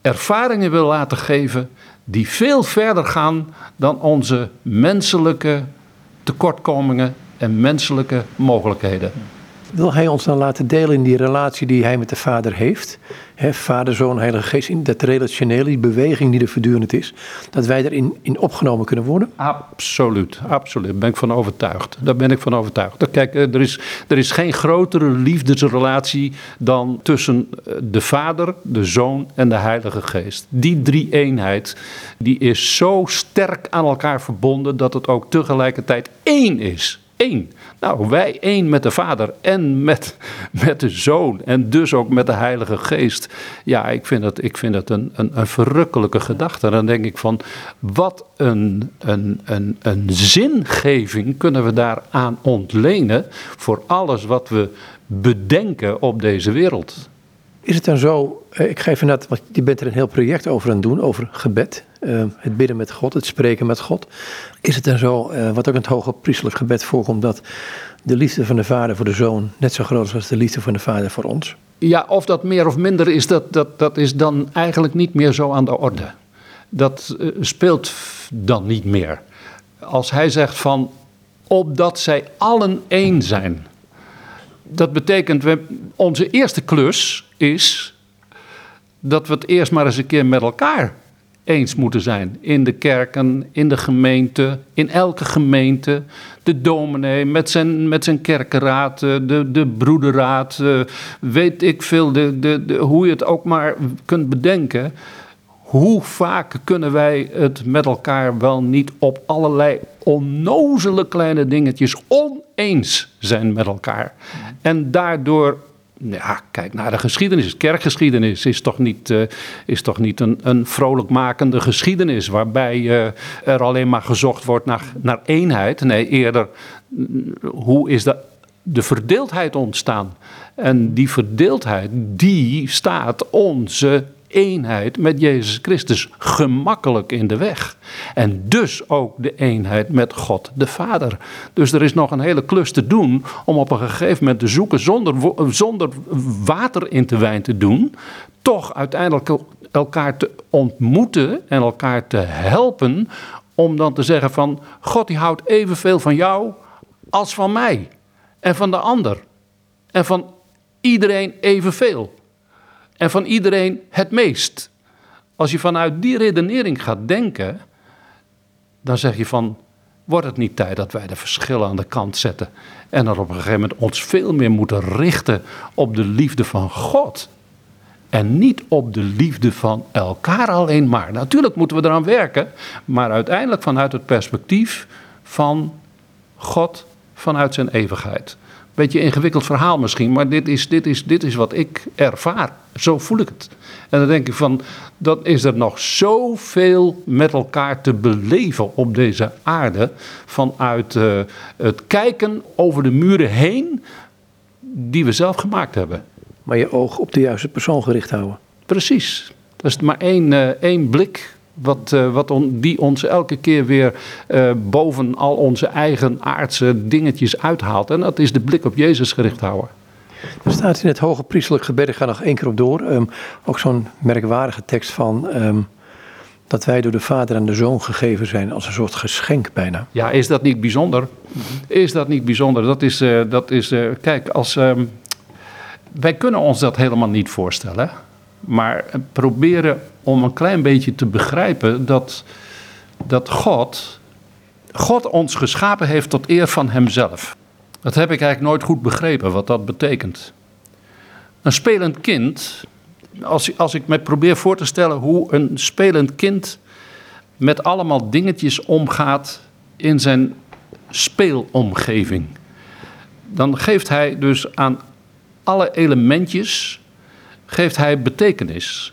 B: ervaringen wil laten geven die veel verder gaan dan onze menselijke tekortkomingen en menselijke mogelijkheden.
A: Wil hij ons dan laten delen in die relatie die hij met de Vader heeft? Vader, Zoon, Heilige Geest, in dat relationele, die beweging die er voortdurend is. Dat wij erin in opgenomen kunnen worden?
B: Absoluut, absoluut. Daar ben ik van overtuigd. Daar ben ik van overtuigd. Kijk, eh, er is, er is geen grotere liefdesrelatie dan tussen eh, de Vader, de Zoon en de Heilige Geest. Die drie eenheid, die is zo sterk aan elkaar verbonden dat het ook tegelijkertijd één is. Eén. Nou, wij één met de Vader en met, met de Zoon en dus ook met de Heilige Geest. Ja, ik vind dat, ik vind dat een, een, een verrukkelijke gedachte. En dan denk ik van, wat een, een, een, een zingeving kunnen we daaraan ontlenen voor alles wat we bedenken op deze wereld.
A: Is het dan zo, eh, ik geef net, want je bent er een heel project over aan het doen, over gebed. Eh, het bidden met God, het spreken met God. Is het dan zo, eh, wat ook in het hoge priestelijk gebed voorkomt, dat de liefde van de vader voor de zoon net zo groot is als de liefde van de vader voor ons?
B: Ja, of dat meer of minder is, dat, dat, dat is dan eigenlijk niet meer zo aan de orde. Dat eh, speelt dan niet meer. Als hij zegt van, opdat zij allen één zijn. Dat betekent, we, onze eerste klus is dat we het eerst maar eens een keer met elkaar eens moeten zijn. In de kerken, in de gemeente, in elke gemeente. De dominee met zijn, met zijn kerkenraad, eh, de, de broederraad, eh, weet ik veel, de, de, de, hoe je het ook maar kunt bedenken. Hoe vaak kunnen wij het met elkaar wel niet op allerlei onnozele kleine dingetjes oneens zijn met elkaar? En daardoor ja, kijk naar de geschiedenis. Kerkgeschiedenis is toch niet, uh, is toch niet een, een vrolijkmakende geschiedenis. waarbij uh, er alleen maar gezocht wordt naar, naar eenheid. Nee, eerder hoe is de, de verdeeldheid ontstaan? En die verdeeldheid, die staat onze eenheid met Jezus Christus gemakkelijk in de weg. En dus ook de eenheid met God de Vader. Dus er is nog een hele klus te doen om op een gegeven moment te zoeken zonder, zonder water in de wijn te doen. Toch uiteindelijk elkaar te ontmoeten en elkaar te helpen. Om dan te zeggen van God die houdt evenveel van jou als van mij. En van de ander. En van iedereen evenveel. En van iedereen het meest. Als je vanuit die redenering gaat denken, dan zeg je van, wordt het niet tijd dat wij de verschillen aan de kant zetten en er op een gegeven moment ons veel meer moeten richten op de liefde van God en niet op de liefde van elkaar alleen maar. Natuurlijk moeten we eraan werken, maar uiteindelijk vanuit het perspectief van God, vanuit zijn eeuwigheid. Beetje ingewikkeld verhaal misschien, maar dit is, dit, is, dit is wat ik ervaar. Zo voel ik het. En dan denk ik van, dat is er nog zoveel met elkaar te beleven op deze aarde. Vanuit uh, het kijken over de muren heen die we zelf gemaakt hebben.
A: Maar je oog op de juiste persoon gericht houden.
B: Precies. Dat is maar één, uh, één blik wat, uh, wat on, die ons elke keer weer uh, boven al onze eigen aardse dingetjes uithaalt. En dat is de blik op Jezus gericht houden.
A: Er staat in het hoge priestelijk gebed, ik ga nog één keer op door, um, ook zo'n merkwaardige tekst van um, dat wij door de Vader en de Zoon gegeven zijn als een soort geschenk bijna.
B: Ja, is dat niet bijzonder? Is dat niet bijzonder? Dat is, uh, dat is kijk, als, um, wij kunnen ons dat helemaal niet voorstellen. Maar proberen om een klein beetje te begrijpen dat, dat God, God ons geschapen heeft tot eer van Hemzelf. Dat heb ik eigenlijk nooit goed begrepen, wat dat betekent. Een spelend kind, als, als ik me probeer voor te stellen hoe een spelend kind met allemaal dingetjes omgaat in zijn speelomgeving. Dan geeft hij dus aan alle elementjes geeft hij betekenis.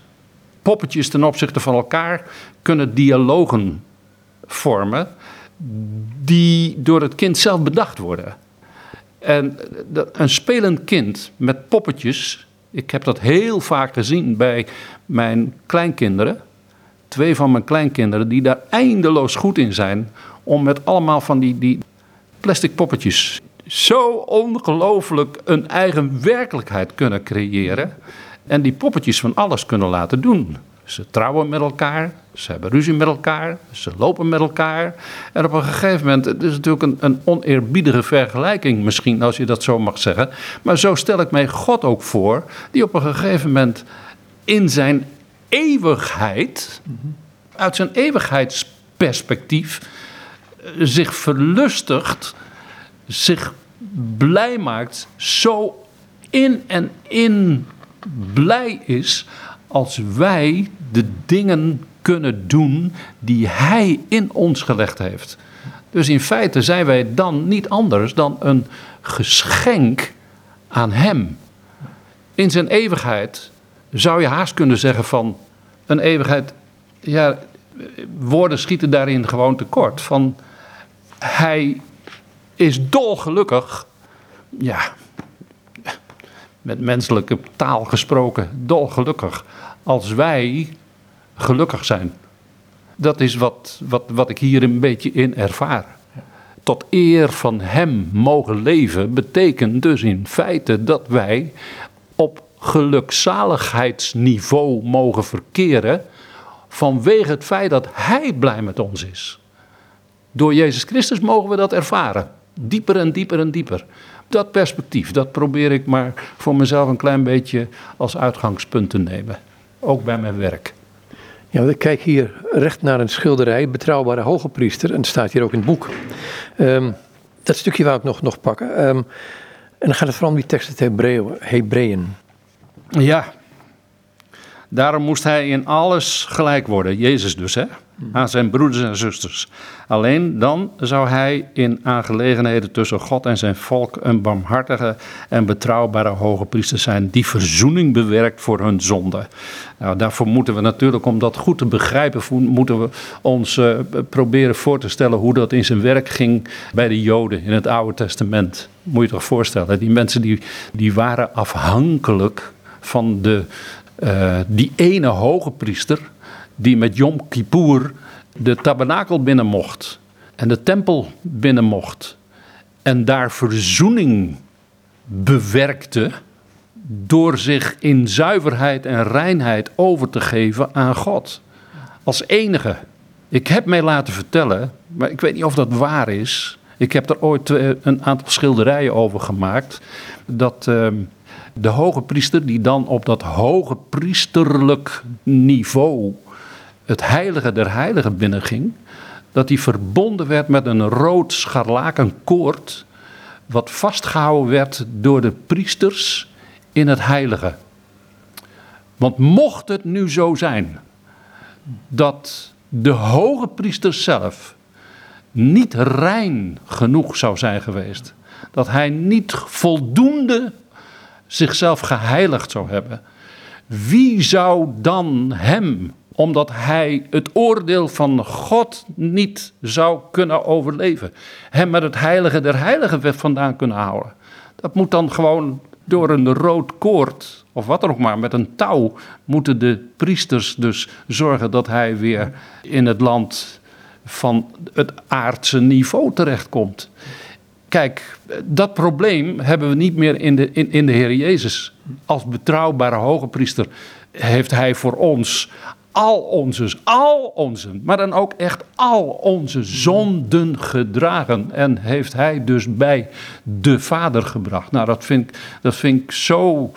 B: Poppetjes ten opzichte van elkaar kunnen dialogen vormen die door het kind zelf bedacht worden. En een spelend kind met poppetjes, ik heb dat heel vaak gezien bij mijn kleinkinderen. Twee van mijn kleinkinderen die daar eindeloos goed in zijn om met allemaal van die, die plastic poppetjes zo ongelooflijk een eigen werkelijkheid kunnen creëren. En die poppetjes van alles kunnen laten doen. Ze trouwen met elkaar, ze hebben ruzie met elkaar, ze lopen met elkaar. En op een gegeven moment, het is natuurlijk een, een oneerbiedige vergelijking misschien, als je dat zo mag zeggen. Maar zo stel ik mij God ook voor, die op een gegeven moment in zijn eeuwigheid, uit zijn eeuwigheidsperspectief, zich verlustigt, zich blij maakt, zo in en in blij is als wij de dingen kunnen doen die Hij in ons gelegd heeft. Dus in feite zijn wij dan niet anders dan een geschenk aan Hem. In zijn eeuwigheid zou je haast kunnen zeggen van een eeuwigheid, ja, woorden schieten daarin gewoon tekort. Van Hij is dolgelukkig, ja, met menselijke taal gesproken, dolgelukkig. Als wij gelukkig zijn. Dat is wat, wat, wat ik hier een beetje in ervaar. Tot eer van Hem mogen leven betekent dus in feite dat wij op gelukzaligheidsniveau mogen verkeren vanwege het feit dat Hij blij met ons is. Door Jezus Christus mogen we dat ervaren. Dieper en dieper en dieper dat perspectief, dat probeer ik maar voor mezelf een klein beetje als uitgangspunt te nemen. Ook bij mijn werk.
A: Ja, ik kijk hier recht naar een schilderij, Betrouwbare Hoge Priester, en dat staat hier ook in het boek. Um, dat stukje wou ik nog, nog pakken. Um, en dan gaat het vooral om die tekst uit Hebreeën.
B: Ja, daarom moest hij in alles gelijk worden, Jezus dus, hè? Aan zijn broeders en zusters. Alleen dan zou hij in aangelegenheden tussen God en zijn volk een barmhartige en betrouwbare hoge priester zijn die verzoening bewerkt voor hun zonde. Nou, daarvoor moeten we natuurlijk, om dat goed te begrijpen, moeten we ons uh, proberen voor te stellen hoe dat in zijn werk ging bij de Joden in het Oude Testament. Moet je toch voorstellen, die mensen die, die waren afhankelijk van de, uh, die ene hoge priester die met Yom Kippur de tabernakel binnen mocht en de tempel binnen mocht en daar verzoening bewerkte door zich in zuiverheid en reinheid over te geven aan God. Als enige. Ik heb mij laten vertellen, maar ik weet niet of dat waar is. Ik heb er ooit een aantal schilderijen over gemaakt. Dat uh, De hoge priester die dan op dat hoge priesterlijk niveau het heilige der heiligen binnenging, dat hij verbonden werd met een rood scharlakenkoord, wat vastgehouden werd door de priesters in het heilige. Want mocht het nu zo zijn dat de hoge priester zelf niet rein genoeg zou zijn geweest, dat hij niet voldoende zichzelf geheiligd zou hebben, wie zou dan hem, omdat hij het oordeel van God niet zou kunnen overleven, hem met het heilige der heiligen vandaan kunnen houden? Dat moet dan gewoon door een rood koord, of wat dan ook maar, met een touw, moeten de priesters dus zorgen dat hij weer in het land van het aardse niveau terechtkomt. Kijk, dat probleem hebben we niet meer in de, in, in de Heer Jezus. Als betrouwbare hoge priester heeft hij voor ons al onze, al onze, maar dan ook echt al onze zonden gedragen. En heeft hij dus bij de Vader gebracht. Nou, dat vind, dat vind ik zo,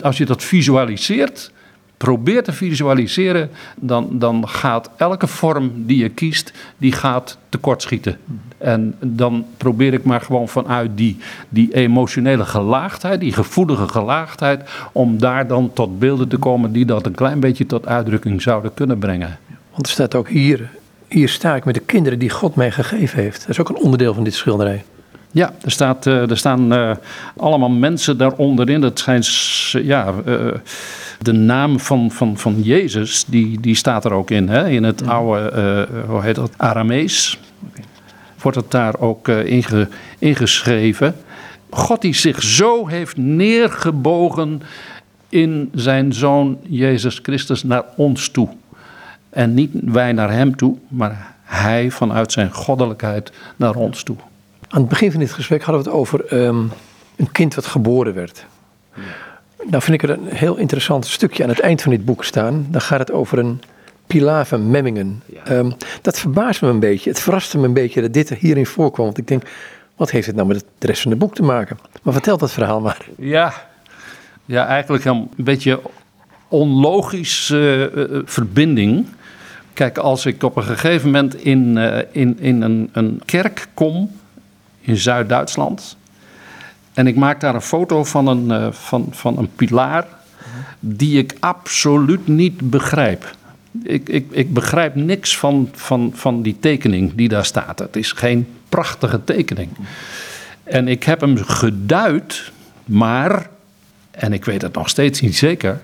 B: als je dat visualiseert, probeert te visualiseren, dan, dan gaat elke vorm die je kiest, die gaat tekortschieten. En dan probeer ik maar gewoon vanuit die, die emotionele gelaagdheid, die gevoelige gelaagdheid, om daar dan tot beelden te komen die dat een klein beetje tot uitdrukking zouden kunnen brengen.
A: Want er staat ook hier, hier sta ik met de kinderen die God mij gegeven heeft. Dat is ook een onderdeel van dit schilderij.
B: Ja, er, staat, er staan uh, allemaal mensen daaronderin. Dat zijn, ja, uh, de naam van, van, van Jezus, die, die staat er ook in. Hè? In het oude, uh, hoe heet dat, Aramees. Wordt het daar ook inge, ingeschreven. God die zich zo heeft neergebogen in zijn zoon Jezus Christus naar ons toe. En niet wij naar hem toe, maar hij vanuit zijn goddelijkheid naar ons toe.
A: Aan het begin van dit gesprek hadden we het over um, een kind wat geboren werd. Ja. Nou vind ik er een heel interessant stukje aan het eind van dit boek staan. Dan gaat het over een pilaar van Memmingen. Ja. Um, dat verbaast me een beetje. Het verraste me een beetje dat dit hierin voorkwam. Want ik denk, wat heeft het nou met de rest van het boek te maken? Maar vertel dat verhaal maar.
B: Ja, ja eigenlijk een beetje onlogische uh, verbinding. Kijk, als ik op een gegeven moment in, uh, in, in een, een kerk kom in Zuid-Duitsland. En ik maak daar een foto van een, uh, van, van een pilaar die ik absoluut niet begrijp. Ik, ik, ik begrijp niks van, van, van die tekening die daar staat. Het is geen prachtige tekening. En ik heb hem geduid, maar, en ik weet het nog steeds niet zeker,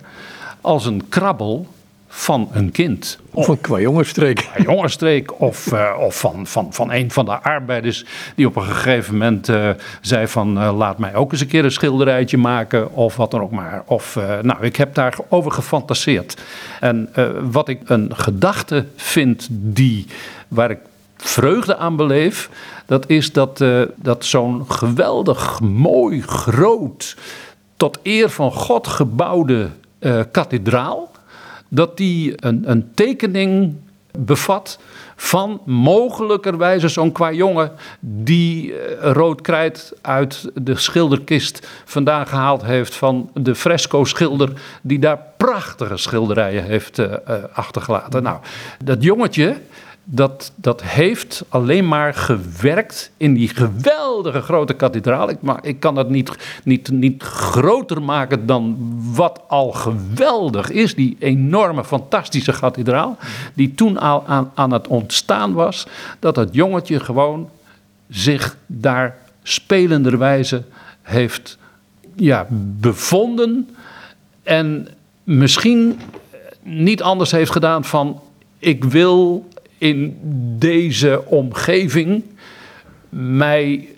B: als een krabbel van een kind.
A: Of een kwajongensstreek.
B: Kwajongensstreek of, uh, of van, van, van een van de arbeiders die op een gegeven moment uh, zei van uh, laat mij ook eens een keer een schilderijtje maken of wat dan ook maar. Of nou, ik heb daarover gefantaseerd. En wat ik een gedachte vind die, waar ik vreugde aan beleef, dat is dat, dat zo'n geweldig mooi, groot, tot eer van God gebouwde kathedraal dat die een, een tekening bevat van mogelijkerwijze zo'n qua jongen die eh, rood krijt uit de schilderkist vandaan gehaald heeft van de fresco-schilder die daar prachtige schilderijen heeft uh, achtergelaten. Nou, dat jongetje dat, dat heeft alleen maar gewerkt in die geweldige grote kathedraal. Ik, maar ik kan dat niet, niet, niet groter maken dan wat al geweldig is. Die enorme, fantastische kathedraal. Die toen al aan, aan het ontstaan was. Dat het jongetje gewoon zich daar spelenderwijze heeft ja, bevonden. En misschien niet anders heeft gedaan van ik wil in deze omgeving mij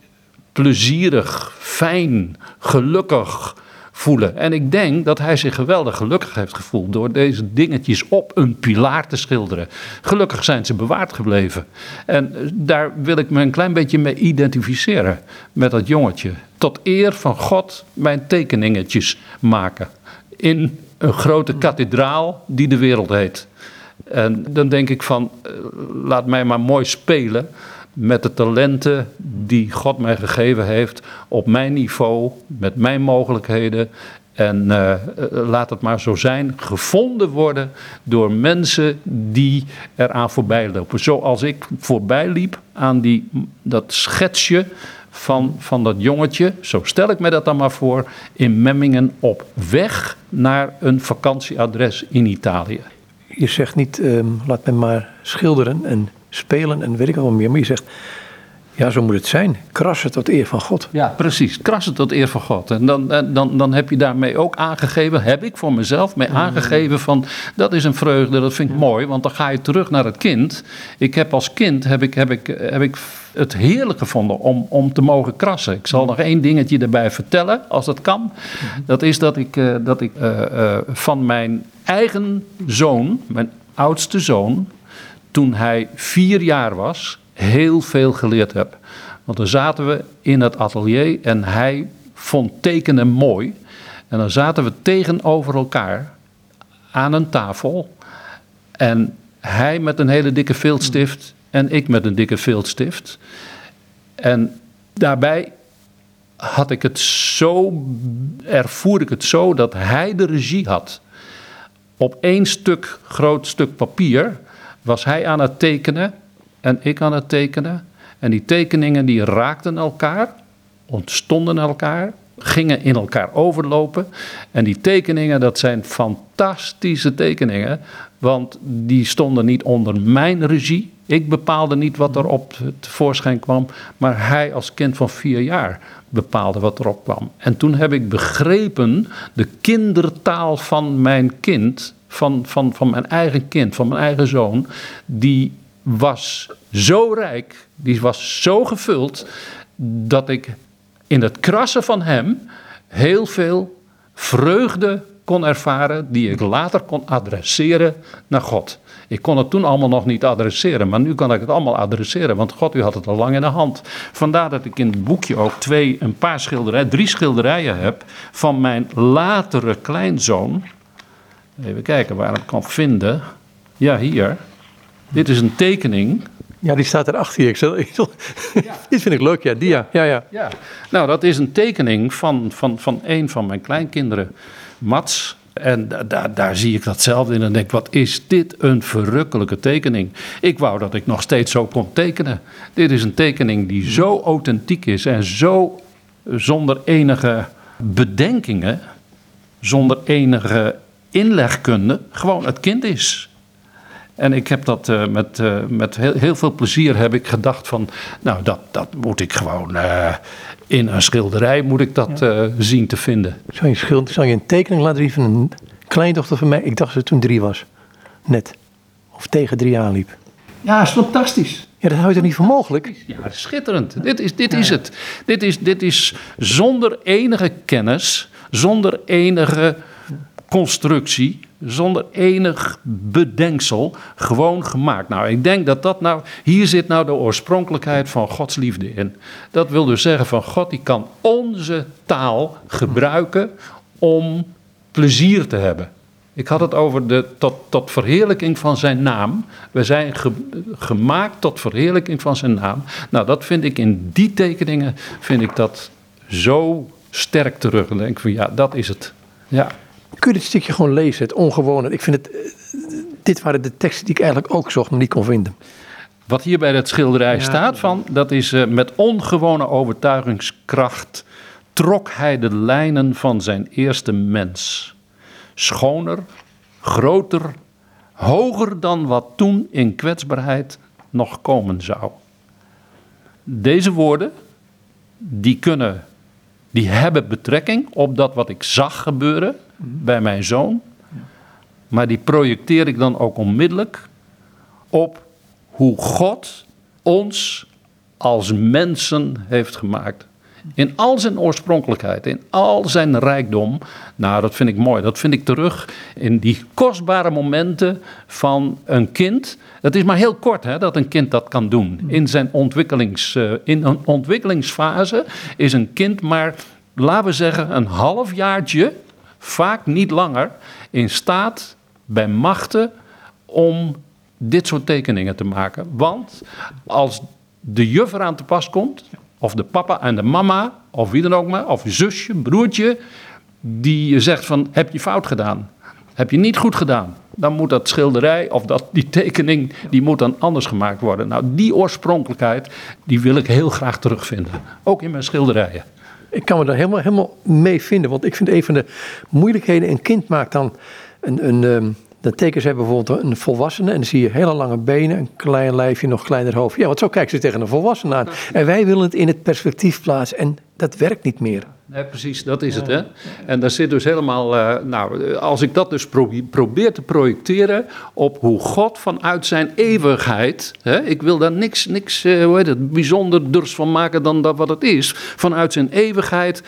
B: plezierig, fijn, gelukkig voelen. En ik denk dat hij zich geweldig gelukkig heeft gevoeld door deze dingetjes op een pilaar te schilderen. Gelukkig zijn ze bewaard gebleven. En daar wil ik me een klein beetje mee identificeren met dat jongetje. Tot eer van God mijn tekeningetjes maken in een grote kathedraal die de wereld heet. En dan denk ik van, eh, laat mij maar mooi spelen. met de talenten die God mij gegeven heeft, op mijn niveau, met mijn mogelijkheden. En uh, laat het maar zo zijn, gevonden worden door mensen die eraan voorbij lopen. Zoals ik voorbij liep aan die, dat schetsje van, van dat jongetje, zo stel ik me dat dan maar voor, in Memmingen op weg naar een vakantieadres in Italië.
A: Je zegt niet, um, laat me maar schilderen en spelen en weet ik al meer, maar je zegt, ja, zo moet het zijn. Krassen tot eer van God.
B: Ja, precies. Krassen tot eer van God. En dan, dan, dan heb je daarmee ook aangegeven, heb ik voor mezelf mee aangegeven van, dat is een vreugde, dat vind ik mooi, want dan ga je terug naar het kind. Ik heb als kind, heb ik, heb ik, heb ik het heerlijk gevonden om, om te mogen krassen. Ik zal nog één dingetje erbij vertellen, als dat kan. Dat is dat ik, uh, dat ik uh, uh, van mijn eigen zoon, mijn oudste zoon, toen hij vier jaar was, heel veel geleerd heb. Want dan zaten we in het atelier en hij vond tekenen mooi. En dan zaten we tegenover elkaar aan een tafel. En hij met een hele dikke viltstift en ik met een dikke viltstift. En daarbij had ik het zo, ervoer ik het zo dat hij de regie had. Op één stuk, groot stuk papier was hij aan het tekenen en ik aan het tekenen. En die tekeningen die raakten elkaar, ontstonden elkaar, gingen in elkaar overlopen. En die tekeningen, dat zijn fantastische tekeningen, want die stonden niet onder mijn regie. Ik bepaalde niet wat er op tevoorschijn kwam, maar hij als kind van vier jaar bepaalde wat erop kwam. En toen heb ik begrepen de kindertaal van mijn kind, van, van, van mijn eigen kind, van mijn eigen zoon, die was zo rijk, die was zo gevuld, dat ik in het krassen van hem heel veel vreugde kon ervaren, die ik later kon adresseren naar God. Ik kon het toen allemaal nog niet adresseren, maar nu kan ik het allemaal adresseren, want God, u had het al lang in de hand. Vandaar dat ik in het boekje ook twee, een paar schilderijen, drie schilderijen heb van mijn latere kleinzoon. Even kijken waar ik kan vinden. Ja, hier. Dit is een tekening.
A: Ja, die staat erachter hier. Ik zal, ik zal, ja. Dit vind ik leuk, ja. Dia. Ja, ja.
B: ja. Nou, dat is een tekening van, van, van een van mijn kleinkinderen, Mats. En daar, daar zie ik datzelfde in en denk wat is dit een verrukkelijke tekening. Ik wou dat ik nog steeds zo kon tekenen. Dit is een tekening die zo authentiek is en zo zonder enige bedenkingen, zonder enige inlegkunde, gewoon het kind is. En ik heb dat uh, met, uh, met heel, heel, veel plezier heb ik gedacht van, nou dat, dat moet ik gewoon uh, in een schilderij moet ik dat ja. zien te vinden.
A: Zou je, schild, zou je een tekening laten zien van een kleindochter van mij? Ik dacht dat ze toen drie was, net. Of tegen drie jaar liep.
B: Ja, is fantastisch.
A: Ja, dat hou je er niet voor mogelijk?
B: Ja, schitterend. Dit is, dit ja. is het. Dit is, dit is zonder enige kennis, zonder enige constructie, zonder enig bedenksel, gewoon gemaakt. Nou, ik denk dat dat nou, hier zit nou de oorspronkelijkheid van Gods liefde in. Dat wil dus zeggen van God, die kan onze taal gebruiken om plezier te hebben. Ik had het over de tot, tot verheerlijking van zijn naam. We zijn ge, gemaakt tot verheerlijking van zijn naam. Nou, dat vind ik in die tekeningen, vind ik dat zo sterk terug. En denk van ja, dat is het. Ja.
A: Kun je dit stukje gewoon lezen, het ongewone? Ik vind het, eh, dit waren de teksten die ik eigenlijk ook zocht, maar niet kon vinden.
B: Wat hier bij dat schilderij ja. staat van, dat is uh, met ongewone overtuigingskracht trok hij de lijnen van zijn eerste mens. Schoner, groter, hoger dan wat toen in kwetsbaarheid nog komen zou. Deze woorden, die kunnen, die hebben betrekking op dat wat ik zag gebeuren bij mijn zoon. Maar die projecteer ik dan ook onmiddellijk op hoe God ons als mensen heeft gemaakt. In al zijn oorspronkelijkheid, in al zijn rijkdom. Nou, dat vind ik mooi. Dat vind ik terug in die kostbare momenten van een kind. Het is maar heel kort hè, dat een kind dat kan doen. In zijn ontwikkelings, uh, in een ontwikkelingsfase is een kind maar, laten we zeggen, een half jaartje vaak niet langer in staat bij machten om dit soort tekeningen te maken. Want als de juf eraan te pas komt, of de papa en de mama, of wie dan ook maar, of je zusje, broertje, die zegt van heb je fout gedaan, heb je niet goed gedaan, dan moet dat schilderij of dat, die tekening, die moet dan anders gemaakt worden. Nou, die oorspronkelijkheid, die wil ik heel graag terugvinden, ook in mijn schilderijen.
A: Ik kan me daar helemaal, helemaal mee vinden, want ik vind een van de moeilijkheden, een kind maakt dan een, een, ehm, dan tekenen ze bijvoorbeeld een volwassene en dan zie je hele lange benen, een klein lijfje, nog kleiner hoofd. Ja, want zo kijken ze tegen een volwassene aan. En wij willen het in het perspectief plaatsen en dat werkt niet meer.
B: Nee, precies, dat is het. Hè? En daar zit dus helemaal. Uh, nou, als ik dat dus probeer te projecteren op hoe God vanuit zijn eeuwigheid. Hè, ik wil daar niks, niks uh, hoe heet het, bijzonders van maken dan dat wat het is. Vanuit zijn eeuwigheid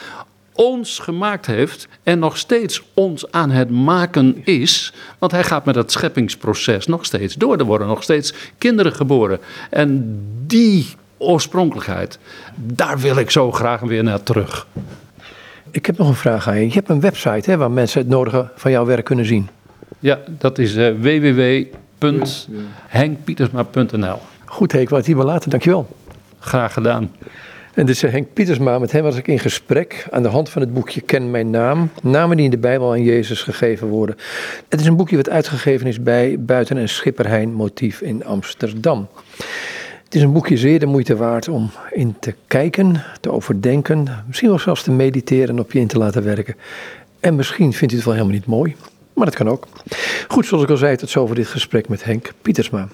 B: ons gemaakt heeft en nog steeds ons aan het maken is. Want hij gaat met dat scheppingsproces nog steeds door. Er worden nog steeds kinderen geboren. En die oorspronkelijkheid, daar wil ik zo graag weer naar terug.
A: Ik heb nog een vraag aan je. Je hebt een website hè, waar mensen het nodige van jouw werk kunnen zien.
B: Ja, dat is uh, www.henkpietersma.nl.
A: Goed, Henk, wat hier wel laten. Dankjewel.
B: Graag gedaan.
A: En dit is Henk Pietersma. Met hem was ik in gesprek aan de hand van het boekje Ken Mijn Naam. Namen die in de Bijbel aan Jezus gegeven worden. Het is een boekje wat uitgegeven is bij Buiten- en Schipperheijn Motief in Amsterdam. Het is een boekje zeer de moeite waard om in te kijken, te overdenken, misschien wel zelfs te mediteren en op je in te laten werken. En misschien vindt u het wel helemaal niet mooi, maar dat kan ook. Goed, zoals ik al zei, tot zover dit gesprek met Henk Pietersma.